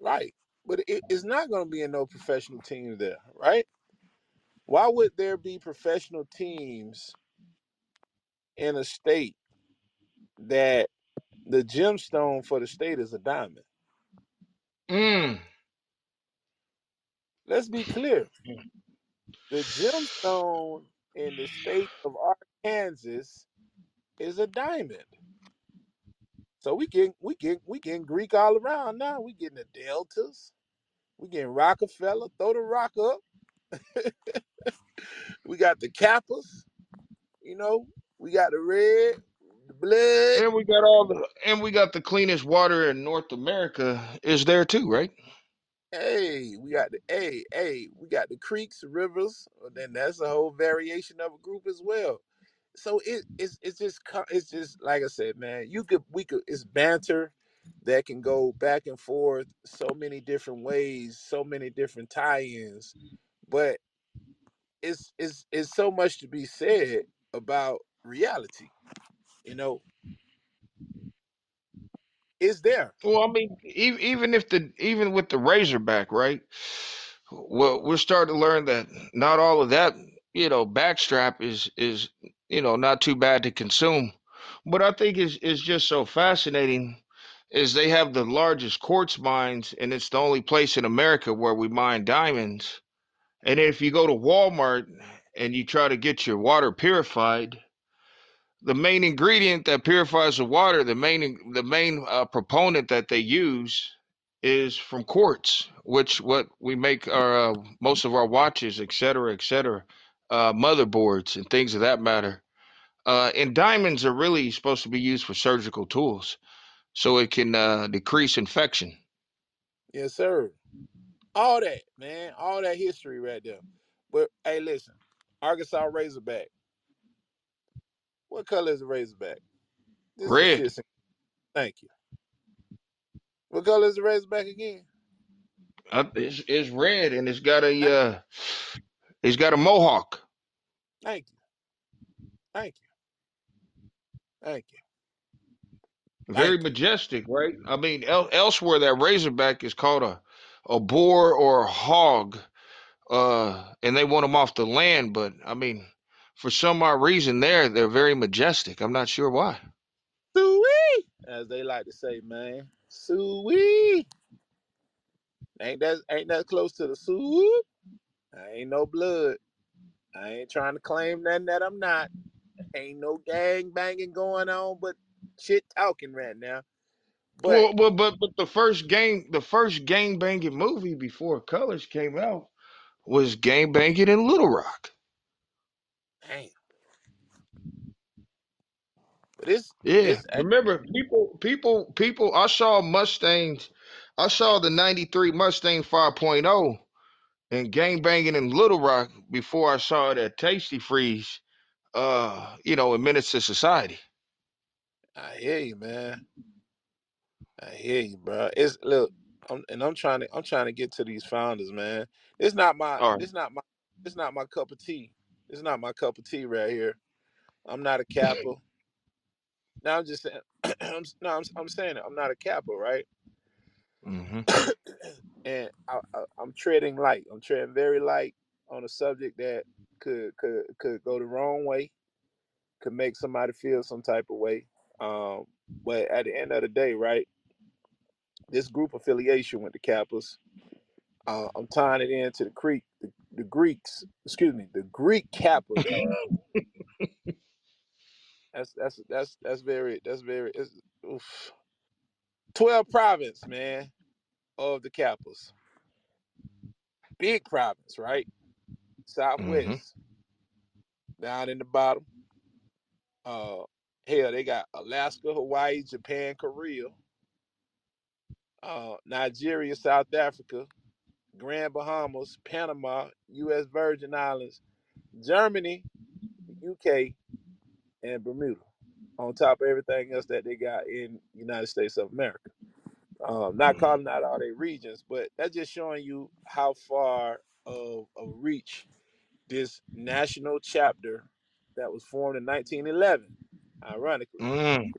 right. But it, it's not gonna be in no professional team there, right? Why would there be professional teams in a state that the gemstone for the state is a diamond? Mm. Let's be clear. The gemstone in the state of Arkansas is a diamond. So we get we get we getting Greek all around now. We getting the deltas. We getting Rockefeller. Throw the rock up. We got the Kappas. You know, we got the red, blood. And we got all the and we got the cleanest water in North America is there too, right? Hey, we got the hey, hey, we got the creeks, rivers. Then that's a whole variation of a group as well. So it, it's it's just co- it's just like I said, man. You could we could it's banter that can go back and forth so many different ways, so many different tie-ins, but it's it's it's so much to be said about reality. You know, it's there. Well, I mean, even if the even with the Razorback, right? Well, we're starting to learn that not all of that, you know, backstrap is is you know not too bad to consume. But I think is is just so fascinating is they have the largest quartz mines, and it's the only place in America where we mine diamonds. And if you go to Walmart and you try to get your water purified, the main ingredient that purifies the water, the main the main uh, proponent that they use is from quartz, which what we make our uh, most of our watches, et cetera, et cetera, uh, motherboards and things of that matter. Uh, and diamonds are really supposed to be used for surgical tools, so it can uh, decrease infection. Yes, sir. All that, man. All that history right there. But hey, listen, Arkansas Razorback. What color is the Razorback? This Red, shit. Thank you. What color is the Razorback again? uh, it's, it's red, and it's got a uh, it's got a mohawk. thank you. Thank you. Thank you. Very you. majestic, right? I mean, el elsewhere that razorback is called a a boar or a hog, uh, and they want them off the land. But I mean, for some odd reason, there they're very majestic. I'm not sure why. Sue-wee, as they like to say, man. Sue-wee. Ain't that ain't that close to the soup? I ain't no blood. I ain't trying to claim nothing that I'm not. Ain't no gang banging going on, but shit talking right now. But Well, well, but but the first game, the first gang banging movie before Colors came out was gang banging in Little Rock. Damn, but it's Yeah, it's remember people, people, people. I saw Mustangs. I saw the '93 Mustang 5.0 and gang banging in Little Rock before I saw it at Tasty Freeze. Uh, you know, in Menace to Society. I hear you, man. I hear you, bro. It's look, I'm, and I'm trying to I'm trying to get to these founders, man. It's not my right. it's not my it's not my cup of tea. It's not my cup of tea right here. I'm not a kappa. Now I'm just saying. I'm, no, I'm, I'm saying it. I'm not a kappa, right? hmm and I, I, I'm treading light. I'm treading very light on a subject that could could could go the wrong way, could make somebody feel some type of way. Um, but at the end of the day, right? This group affiliation with the Kappas, uh, I'm tying it into the creek, the, the Greeks. Excuse me, the Greek Kappas That's that's that's that's very that's very it's, oof. twelve province, man, of the capitals. Big province, right? Mm-hmm. Southwest, down in the bottom. Uh, hell, they got Alaska, Hawaii, Japan, Korea, uh, Nigeria, South Africa, Grand Bahamas, Panama, U.S. Virgin Islands, Germany, UK, and Bermuda. On top of everything else that they got in United States of America. Um, not Mm-hmm. calling out all their regions, but that's just showing you how far of a reach this national chapter that was formed in 1911, ironically, Mm.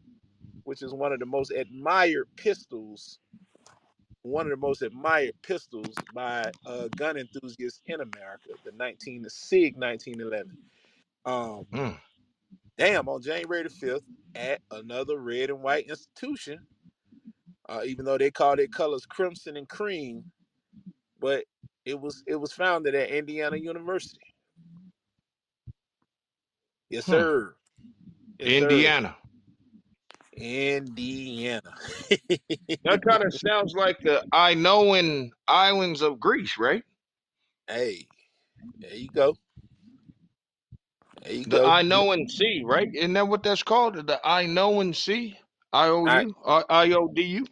which is one of the most admired pistols, one of the most admired pistols by uh, gun enthusiasts in America, the 19 the SIG 1911. Um, Mm. damn, on January the 5th, at another red and white institution, uh, even though they called it colors crimson and cream, but it was it was founded at Indiana University. Yes, Hmm. sir. Indiana. sir. Indiana. That kind of sounds like the I know in islands of Greece, right? hey, there you go. There you The go. Inoan Sea, right? Isn't that what that's called? The Inoan Sea? I O I, U? I O D U?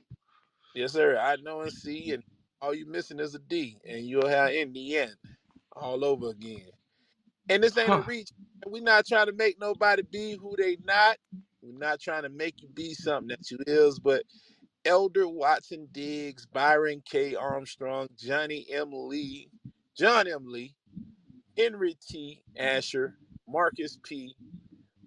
yes, sir. I know and see, and all you missing is a D, and you'll have Indiana all over again. And this ain't a Huh. reach. We're not trying to make nobody be who they not. We're not trying to make you be something that you is, but Elder Watson Diggs, Byron K. Armstrong, Johnny M. Lee, John M. Lee, Henry T. Asher, Marcus P.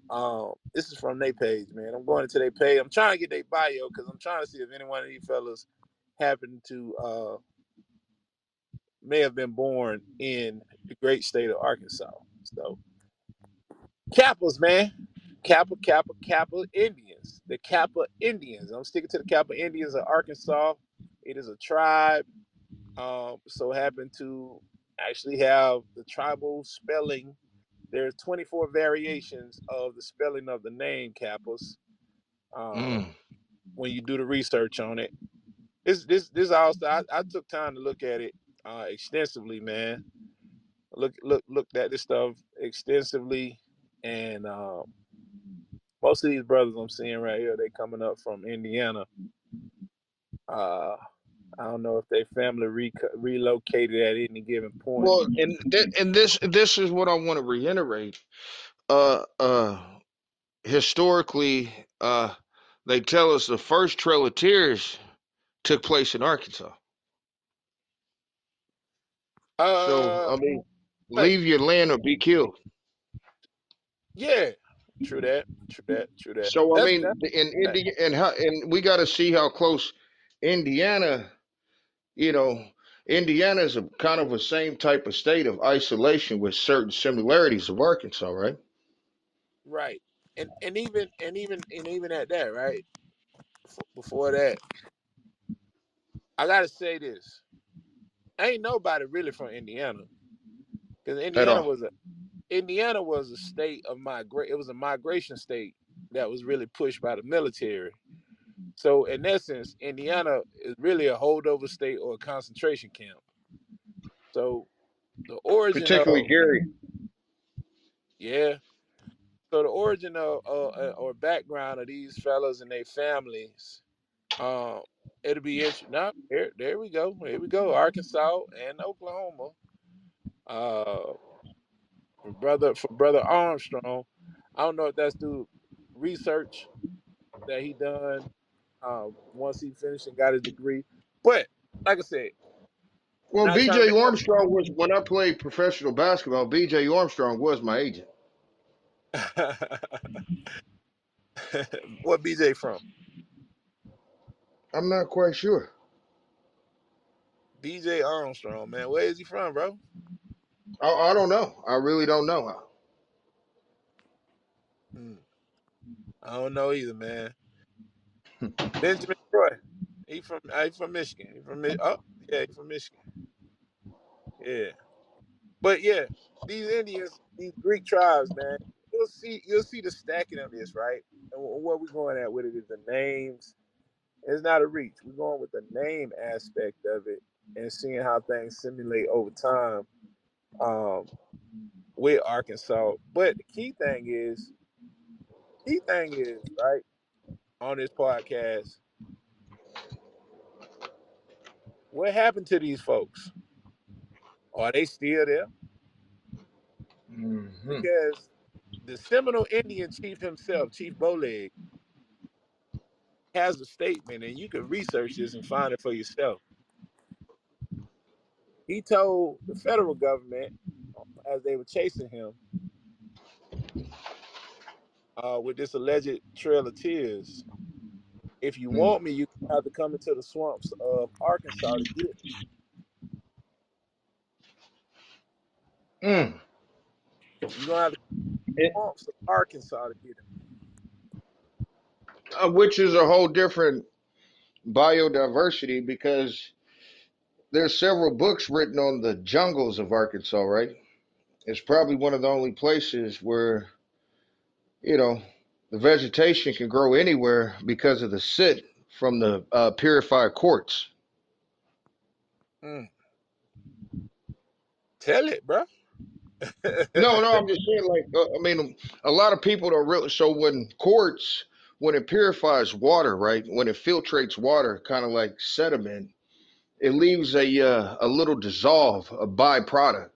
Um, this is from their page, man. I'm going into their page. I'm trying to get their bio because I'm trying to see if any one of these fellas happen to uh may have been born in the great state of Arkansas. So Kappas, man. Kappa, Kappa, Kappa Indians. The Kappa Indians. I'm sticking to the Kappa Indians of Arkansas. It is a tribe. Um, so happen to actually have the tribal spelling. There's 24 variations of the spelling of the name Kappas. Um, Mm. when you do the research on it, this this this also I, I took time to look at it uh, extensively, man. Look look looked at this stuff extensively, and um, most of these brothers I'm seeing right here, they coming up from Indiana. Uh, I don't know if they family re- relocated at any given point. Well, and th- and this this is what I want to reiterate. Uh, uh, historically, uh, they tell us the first Trail of Tears took place in Arkansas. So Uh, I mean, leave your land or be killed. yeah, true that, true that, true that. So I That's mean, that's in that. India and how and we got to see how close Indiana. You know, Indiana is a kind of the same type of state of isolation with certain similarities of Arkansas, right? right. And and even and even and even at that, right? Before that, I gotta say this: ain't nobody really from Indiana, because Indiana was a Indiana was a state of migrate. It was a migration state that was really pushed by the military. So in essence, Indiana is really a holdover state or a concentration camp. So the origin Particularly of Gary. yeah, so the origin of uh, uh, or background of these fellas and their families, um, it'll be interesting. Now, there, there we go. Here we go. Arkansas and Oklahoma. Uh, for brother for brother Armstrong. I don't know if that's through research that he done um, once he finished and got his degree, but like I said, Well, not trying to BJ make Armstrong was when I played professional basketball. BJ Armstrong was my agent. what BJ from? I'm not quite sure. BJ Armstrong, man. Where is he from, bro? I, I don't know. I really don't know. Hmm. I don't know either, man. Benjamin Troy. He from uh, he from Michigan. He from Mi- oh yeah, he from Michigan. Yeah. But yeah, these Indians, these Greek tribes, man, you'll see you'll see the stacking of this, right? And wh- what we're going at with it is the names. It's not a reach. We're going with the name aspect of it and seeing how things simulate over time um, with Arkansas. But the key thing is, key thing is right on this podcast. What happened to these folks? Are they still there? hmm Because the Seminole Indian chief himself, Chief Bowleg, has a statement, and you can research this and find it for yourself. He told the federal government as they were chasing him uh, with this alleged trail of tears, if you Mm. want me, you have to come into the swamps of Arkansas to get me. Mm. You're gonna have to come to the It- swamps of Arkansas to get him. uh, which is a whole different biodiversity because there's several books written on the jungles of Arkansas, right? It's probably one of the only places where, you know, the vegetation can grow anywhere because of the sit from the uh, purified quartz. Mm. Tell it, bro. No, no, I'm just saying, like, uh, I mean, a lot of people don't really. So when quartz, when it purifies water, right, when it filtrates water, kind of like sediment, it leaves a uh, a little dissolve, a byproduct,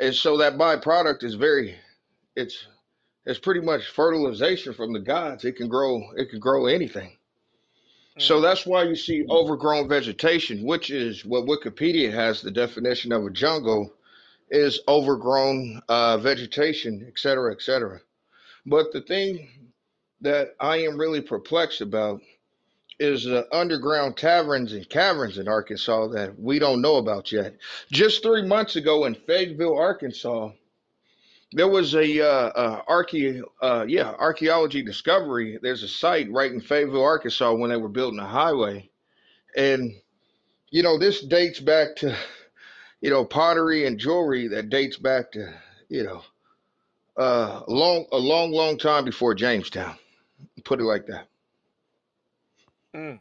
and so that byproduct is very, it's it's pretty much fertilization from the gods. It can grow, it can grow anything. So Mm. that's why you see overgrown vegetation, which is what Wikipedia has the definition of a jungle is overgrown uh, vegetation, et cetera, et cetera. But the thing that I am really perplexed about is underground taverns and caverns in Arkansas that we don't know about yet. Just three months ago in Fayetteville, Arkansas, there was a uh, uh, archae, uh, yeah, archaeology discovery. There's a site right in Fayetteville, Arkansas, when they were building a highway, and you know this dates back to you know pottery and jewelry that dates back to you know uh, long, a long, long time before Jamestown. Put it like that. Mm.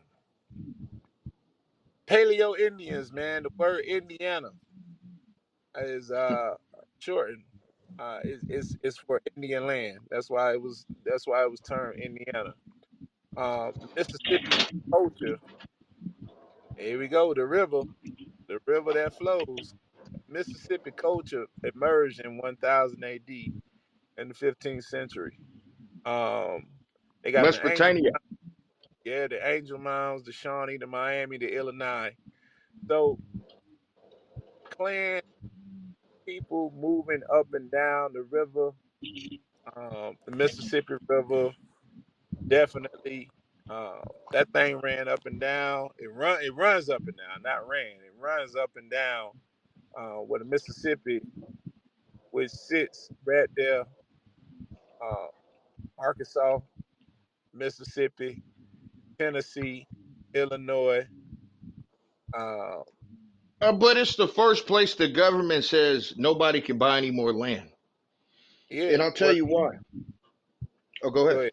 Paleo Indians, man. The word Indiana is uh shortened. Uh, is is is for Indian land. That's why it was. That's why it was termed Indiana. The Mississippi culture. Here we go. The river, the river that flows. Mississippi culture emerged in 1000 AD in the 15th century. Um, they got Mesopotamia. Yeah, the Angel Mounds, the Shawnee, the Miami, the Illinois. So clan people moving up and down the river, um, the Mississippi River, definitely. Um, that thing ran up and down. It run, it runs up and down, not ran. It runs up and down. Uh, where the Mississippi, which sits right there, uh, Arkansas, Mississippi, Tennessee, Illinois. Uh, Uh, but it's the first place the government says nobody can buy any more land. yeah, And I'll tell well, you why. Oh, go go ahead. ahead.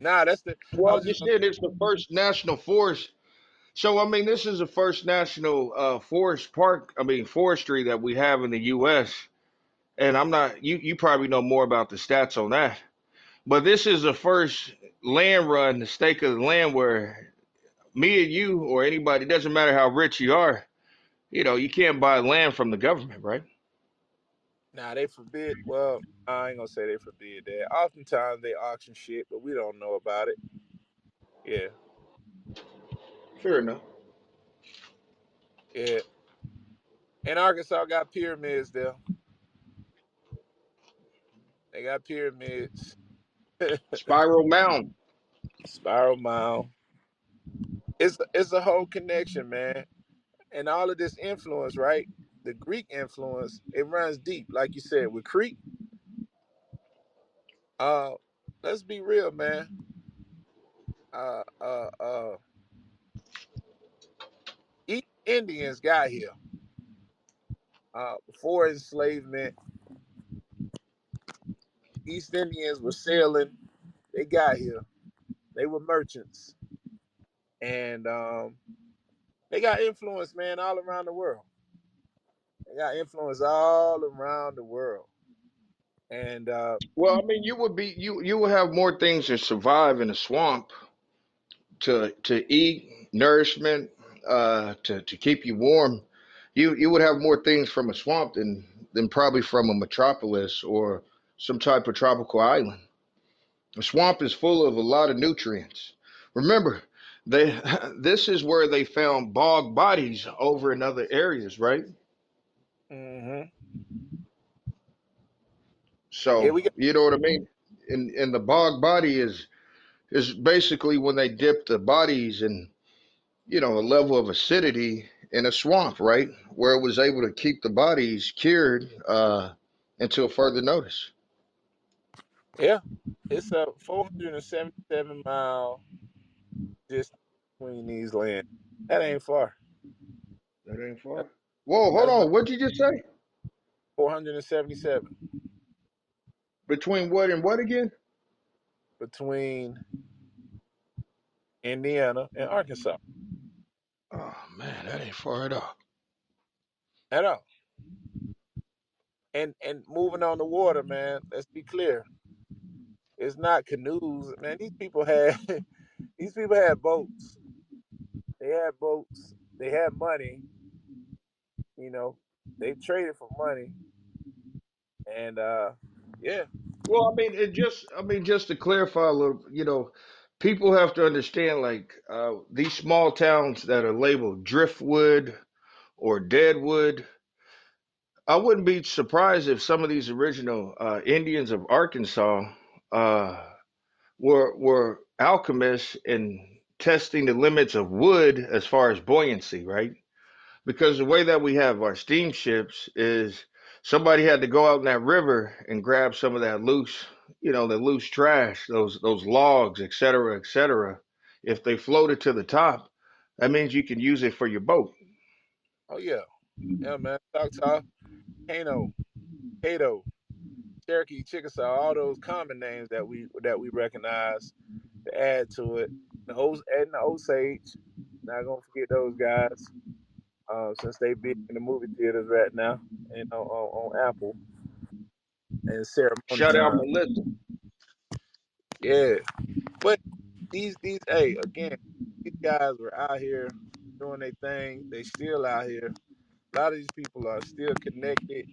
Nah, that's the. Well, was I'm just just saying it's the first national forest. So, I mean, this is the first national uh, forest park, I mean, forestry that we have in the U.S. And I'm not, you, you probably know more about the stats on that. But this is the first land run, the stake of the land where me and you or anybody, doesn't matter how rich you are, you know, you can't buy land from the government, right? Nah, they forbid. Well, I ain't gonna say they forbid that. Oftentimes they auction shit, but we don't know about it. Yeah, Fair enough. yeah. And Arkansas got pyramids there. They got pyramids, Spiral Mound. spiral mound. It's it's a whole connection, man. And all of this influence, right? The Greek influence, it runs deep, like you said, with Crete. Uh, let's be real, man. Uh, uh, uh, Indians got here uh, before enslavement. East Indians were sailing. They got here. They were merchants, and um, they got influence, man, all around the world. They got influence all around the world, and uh, Well, I mean, you would be you you would have more things to survive in a swamp to to eat, nourishment, uh, to to keep you warm. You you would have more things from a swamp than than probably from a metropolis or some type of tropical island. The swamp is full of a lot of nutrients. Remember, they this is where they found bog bodies over in other areas, right? Mm-hmm. So we you know what I mean. And and the bog body is is basically when they dip the bodies in you know a level of acidity in a swamp, right, where it was able to keep the bodies cured uh, until further notice. Yeah. It's a 477 mile distance between these lands. That ain't far. That ain't That- far. Whoa, hold That's on. What'd you just say? 477 Between what and what again? between Indiana and Arkansas Oh man, that ain't far at all. at all. And and moving on the water, man. Let's be clear. It's not canoes, man. These people had these people had boats. They had boats. They had money. You know, they traded for money, and uh, yeah, Well, I mean, it just, I mean, just to clarify a little, you know, people have to understand like uh, these small towns that are labeled driftwood or deadwood. I wouldn't be surprised if some of these original uh, Indians of Arkansas uh, were were alchemists in testing the limits of wood as far as buoyancy, right? Because the way that we have our steamships is somebody had to go out in that river and grab some of that loose, you know, the loose trash, those those logs, et cetera, et cetera. If they floated to the top, that means you can use it for your boat. oh yeah, yeah, man. Choctaw, Kano, Cato, Cherokee, Chickasaw, all those common names that we that we recognize to add to it. The Os and the Osage. Not gonna forget those guys. Uh, since they be in the movie theaters right now and on, on, on Apple and ceremony Shout out. Melissa. Yeah, but these these hey again, these guys were out here doing their thing. They still out here. A lot of these people are still connected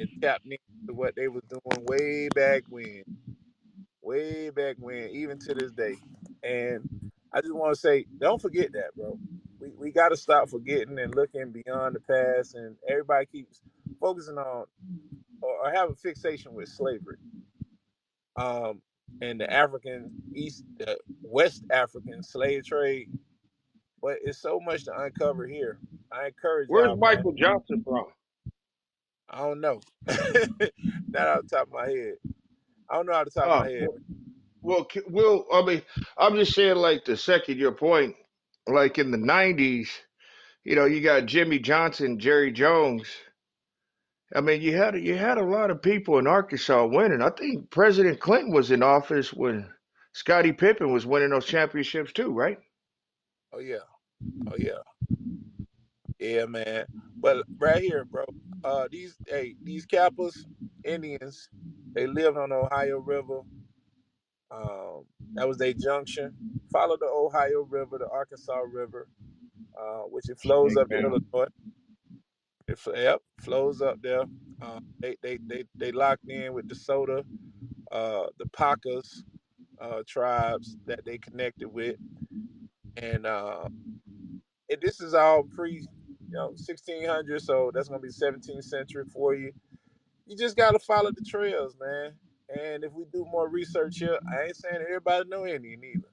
and tapped into what they was doing way back when, way back when, even to this day. And I just want to say, don't forget that, bro. We we got to stop forgetting and looking beyond the past. And everybody keeps focusing on or, or have a fixation with slavery. Um, and the African East, the West African slave trade. But it's so much to uncover here. I encourage Where's y'all, man. Michael Johnson from? I don't know. Not off the top of my head. I don't know off the top of Oh, my head. well, c- well, I mean, I'm just saying, like, to second your point, like in the 90s, you know, you got Jimmy Johnson, Jerry Jones. I mean, you had you had a lot of people in Arkansas winning. I think President Clinton was in office when Scottie Pippen was winning those championships too, right? Oh yeah. Oh yeah. Yeah, man. But right here, bro. Uh these hey, these Kappas, Indians, they lived on the Ohio River. Um, that was their junction. Follow the Ohio River, the Arkansas River, uh, which it flows up Amen. Illinois. It fl- yep, flows up there. Uh, they, they they they locked in with the Soda, uh, the Pacas uh, tribes that they connected with, and uh, and this is all pre, you know, 1600. So that's gonna be 17th century for you. You just gotta follow the trails, man. And if we do more research here, I ain't saying everybody know Indian either.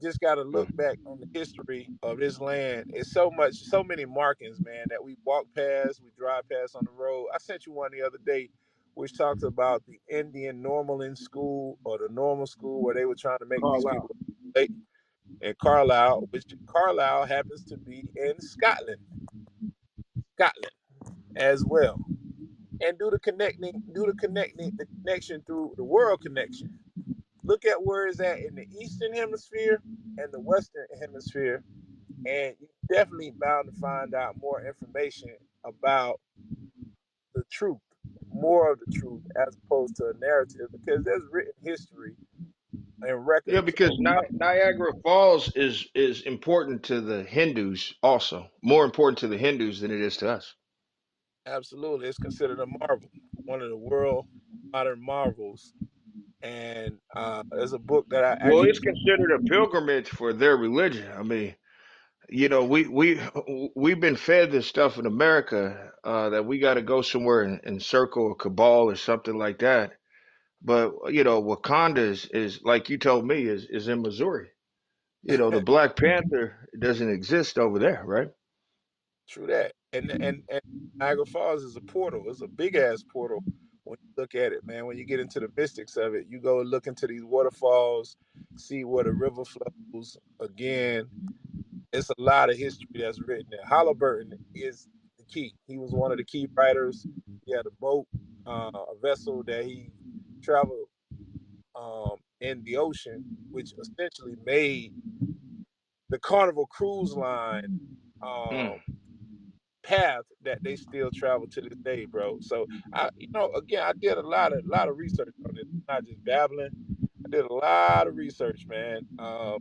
Just gotta look mm. back on the history of this land. It's so much, so many markings, man, that we walk past, we drive past on the road. I sent you one the other day, which talks about the Indian normal in school or the normal school where they were trying to make these Carlisle. people late in Carlisle, which Carlisle happens to be in Scotland, Scotland as well. and do the connecting, do the connecting, the connection through the world connection. Look at where is it's at in the eastern hemisphere and the western hemisphere, and you're definitely bound to find out more information about the truth, more of the truth, as opposed to a narrative, because there's written history and records. Yeah, because Ni- Niagara Falls is is important to the Hindus also, more important to the Hindus than it is to us. Absolutely, it's considered a marvel, one of the world modern marvels. And uh, there's a book that I Well, actually it's considered a pilgrimage for their religion. I mean, you know, we we we've been fed this stuff in America uh, that we got to go somewhere and, and circle a Kaaba or something like that. But you know, Wakanda is, is like you told me is is in Missouri. You know, the Black Panther doesn't exist over there, right? True that. And and and Niagara Falls is a portal. It's a big ass portal when you look at it, man. When you get into the mystics of it, you go look into these waterfalls, see where the river flows. Again, it's a lot of history that's written there. Halliburton is the key. He was one of the key writers. He had a boat, uh, a vessel that he traveled um, in the ocean, which essentially made the Carnival Cruise Line um, Mm. path that they still travel to this day, bro. So I, you know, again, I did a lot of lot of research on this, not just babbling. I did a lot of research, man. Um,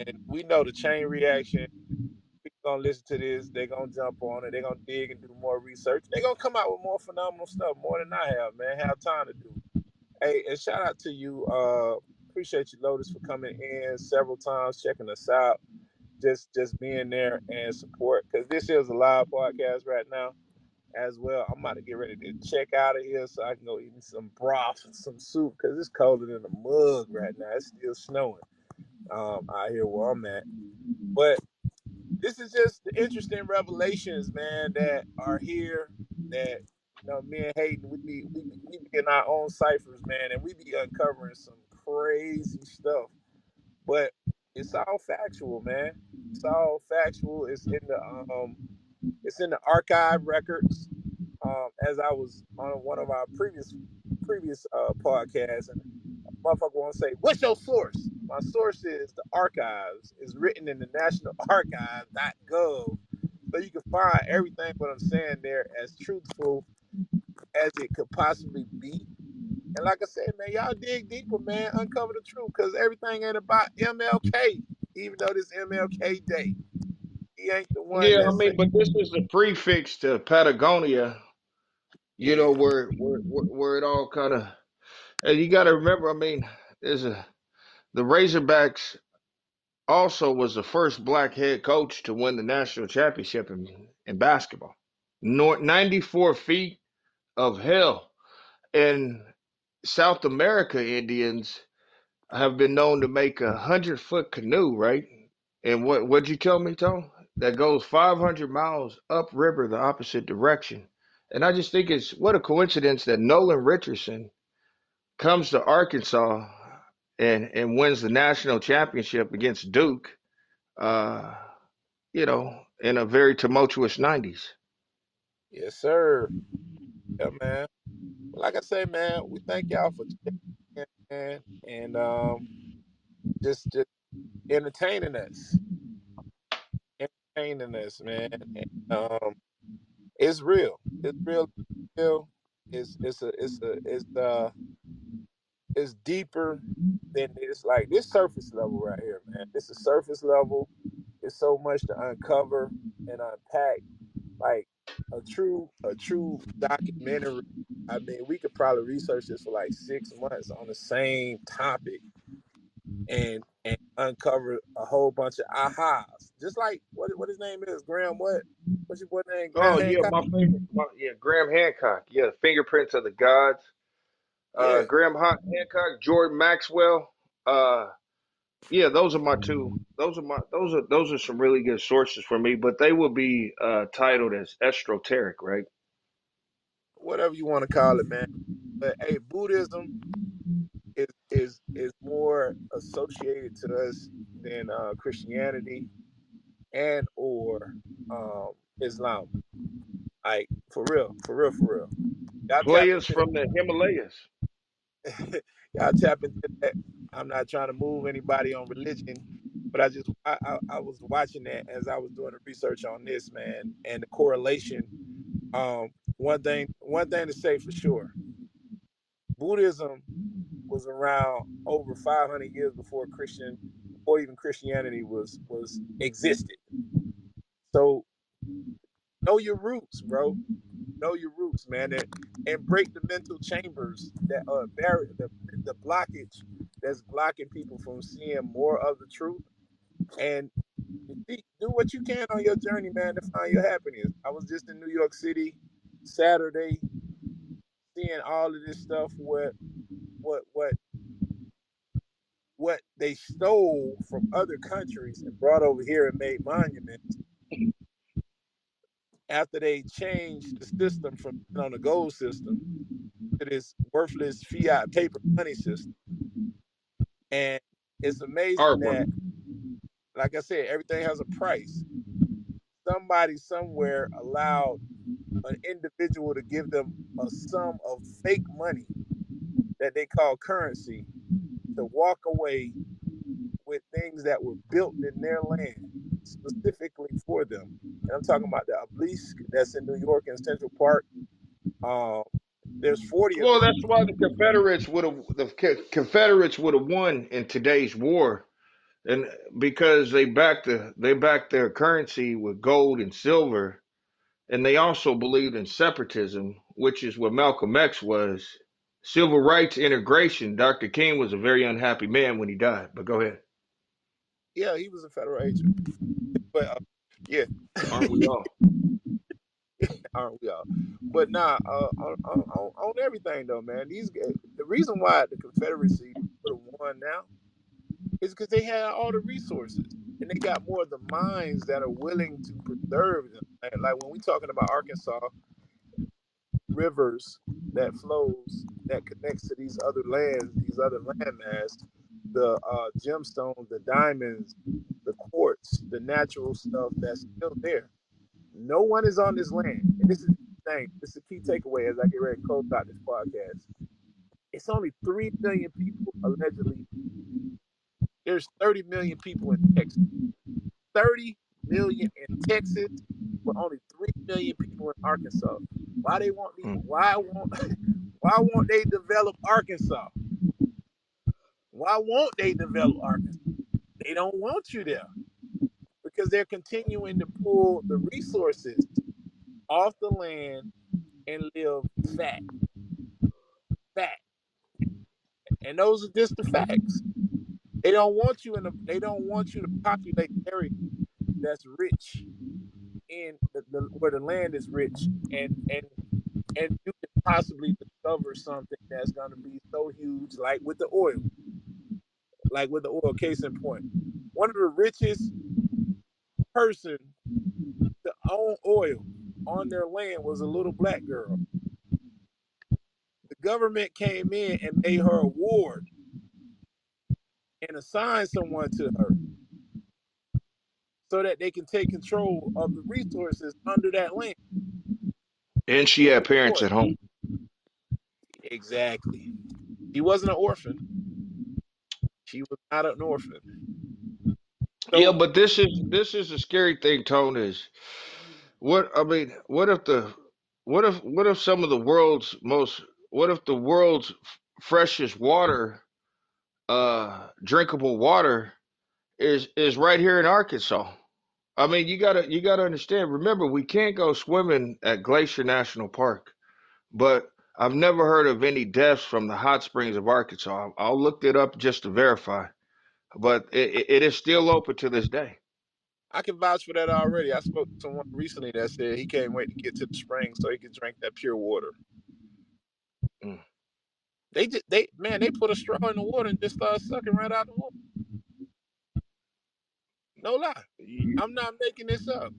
and we know the chain reaction. People gonna listen to this, they're gonna jump on it, they're gonna dig and do more research. They're gonna come out with more phenomenal stuff, more than I have, man. Have time to do. Hey, and shout out to you. Uh, appreciate you, Lotus, for coming in several times, checking us out just just being there and support because this is a live podcast right now as well. I'm about to get ready to check out of here so I can go eat me some broth and some soup because it's colder than a mug right now. It's still snowing um, out here where I'm at. But this is just the interesting revelations, man, that are here that know me and Hayden we be we we be in our own ciphers, man, and we be uncovering some crazy stuff. But it's all factual, man. It's all factual. It's in the um, it's in the archive records. Um, as I was on one of our previous previous uh podcasts, and motherfucker want to say, "What's your source?" My source is the archives. It's written in the National Archives.gov, so you can find everything what I'm saying there as truthful as it could possibly be. And like I said, man, y'all dig deeper, man. Uncover the truth, cause everything ain't about MLK. Even though this MLK Day, he ain't the one Yeah, I mean, say, but this is a prefix to Patagonia. You know where where where, it all kind of. And you got to remember, I mean, there's a the Razorbacks also was the first black head coach to win the national championship in, in basketball. Nor 94 feet of hell. And South America Indians have been known to make a hundred foot canoe, right? And what what'd you tell me, Tom? That goes 500 miles upriver the opposite direction. And I just think it's what a coincidence that Nolan Richardson comes to Arkansas and and wins the national championship against Duke. Uh, you know, in a very tumultuous 90s. yes, sir. Yeah, man. Like I say, man, we thank y'all for in, man, and um, just just entertaining us, entertaining us, man. And, um, it's real. It's real. Real. It's it's a it's a it's uh it's deeper than this. Like this surface level right here, man. This is surface level. It's so much to uncover and unpack. Like a true a true documentary. I mean, we could probably research this for like six months on the same topic and and uncover a whole bunch of ahas. Just like what what his name is, Graham. What what's your boy name? Graham Oh yeah, Hancock. my favorite. My, yeah, Graham Hancock. Yeah, Fingerprints of the Gods. Uh, Yeah. Graham Han- Hancock, Jordan Maxwell. Uh, yeah, those are my two. Those are my. Those are those are some really good sources for me. But they will be uh, titled as esoteric, right? whatever you want to call it, man. But hey, Buddhism is is is more associated to us than uh, Christianity and or um, Islam. Like for real, for real, for real. Y'all Players from the Himalayas. Y'all tap into that. I'm not trying to move anybody on religion, but I just I, I, I was watching that as I was doing the research on this man and the correlation. Um, one thing one thing to say for sure, Buddhism was around over 500 years before Christian or even Christianity was was existed. So know your roots, bro. Know your roots, man, and, and break the mental chambers that uh barrier the the blockage that's blocking people from seeing more of the truth. And do what you can on your journey, man, to find your happiness. I was just in New York City Saturday, seeing all of this stuff. What what what what they stole from other countries and brought over here and made monuments after they changed the system from on the gold system to this worthless fiat paper money system. And it's amazing Art that, like I said, everything has a price. Somebody somewhere allowed an individual to give them a sum of fake money that they call currency to walk away with things that were built in their land specifically for them. And I'm talking about the obelisk that's in New York in Central Park. Um, there's 40 of Well, that's why the Confederates would have the Confederates would have won in today's war, and because they backed the they backed their currency with gold and silver, and they also believed in separatism, which is what Malcolm X was. Civil rights integration. Dr. King was a very unhappy man when he died. But go ahead. Yeah, he was a federal agent. But uh, yeah, Aren't we all? aren't we all? But nah, uh, on, on, on everything though, man. These the reason why the Confederacy would have won now is because they had all the resources and they got more of the minds that are willing to preserve them. Like, like when we're talking about Arkansas rivers that flows that connects to these other lands, these other landmass, the uh, gemstones, the diamonds, the quartz, the natural stuff that's still there. No one is on this land, and this is the thing. This is a key takeaway as I get ready to close out this podcast. It's only three million people allegedly. There's 30 million people in Texas. 30 million in Texas, but only three million people in Arkansas. Why they want these? Hmm. Why won't? Why won't they develop Arkansas? Why won't they develop Arkansas? They don't want you there because they're continuing to pull the resources off the land and live fat, fat, and those are just the facts. They don't want you in the. They don't want you to populate areas that's rich in the, the where the land is rich and and and you can possibly discover something that's going to be so huge, like with the oil, like with the oil. Case in point, one of the richest person to own oil on their land was a little black girl. The government came in and made her a ward and assigned someone to her so that they can take control of the resources under that land. And she had parents at home. Exactly. He wasn't an orphan. She was not an orphan. So, Yeah, but this is this is a scary thing, Tone, is what I mean, what if the what if what if some of the world's most what if the world's freshest water, uh drinkable water is is right here in Arkansas? I mean, you gotta you gotta understand. Remember, we can't go swimming at Glacier National Park, but I've never heard of any deaths from the hot springs of Arkansas. I'll look it up just to verify, but it, it it is still open to this day. I can vouch for that already. I spoke to someone recently that said he can't wait to get to the spring so he can drink that pure water. Mm. They just they man, they put a straw in the water and just start sucking right out the water. No lie. You- I'm not making this up.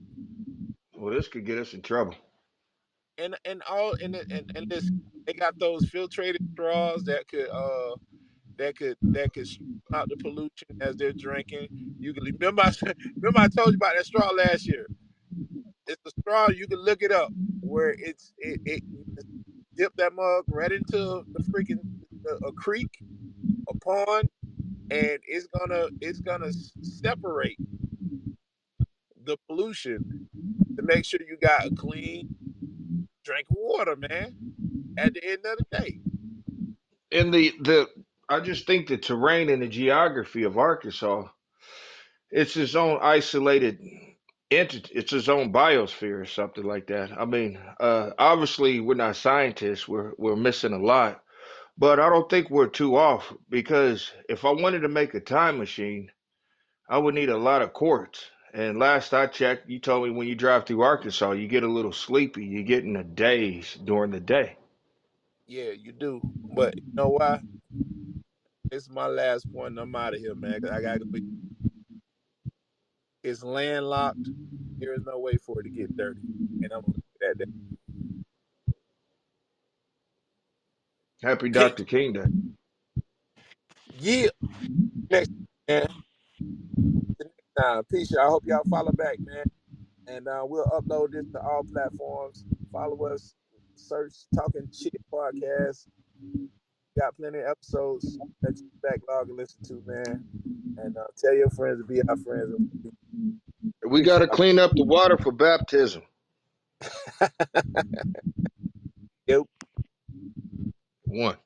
Well, this could get us in trouble. And and all and and and this they got those filtrated straws that could uh that could that could out the pollution as they're drinking. You can remember I, remember I told you about that straw last year. It's a straw you can look it up where it's it, it dip that mug right into the freaking a, a creek, a pond, and it's gonna it's gonna separate the pollution to make sure you got a clean drink water, man. At the end of the day, And the the I just think the terrain and the geography of Arkansas, it's its own isolated entity. It's its own biosphere or something like that. I mean, uh, obviously we're not scientists. We're we're missing a lot, but I don't think we're too off because if I wanted to make a time machine, I would need a lot of quartz. And last I checked, you told me when you drive through Arkansas, you get a little sleepy. You get in a daze during the day. yeah, you do. But you know why? It's my last point, I'm out of here, man. 'cause I gotta go. It's landlocked. There is no way for it to get dirty, and I'm gonna leave it at that. Happy Dr. King Day. Yeah. Next, man. Next time. Peace. I hope y'all follow back, man. And uh, we'll upload this to all platforms. Follow us. Search Talking Chit Podcast. Got plenty of episodes that you can backlog and listen to, man. And uh, tell your friends to be our friends. We got to clean up the water for baptism. Yep. One.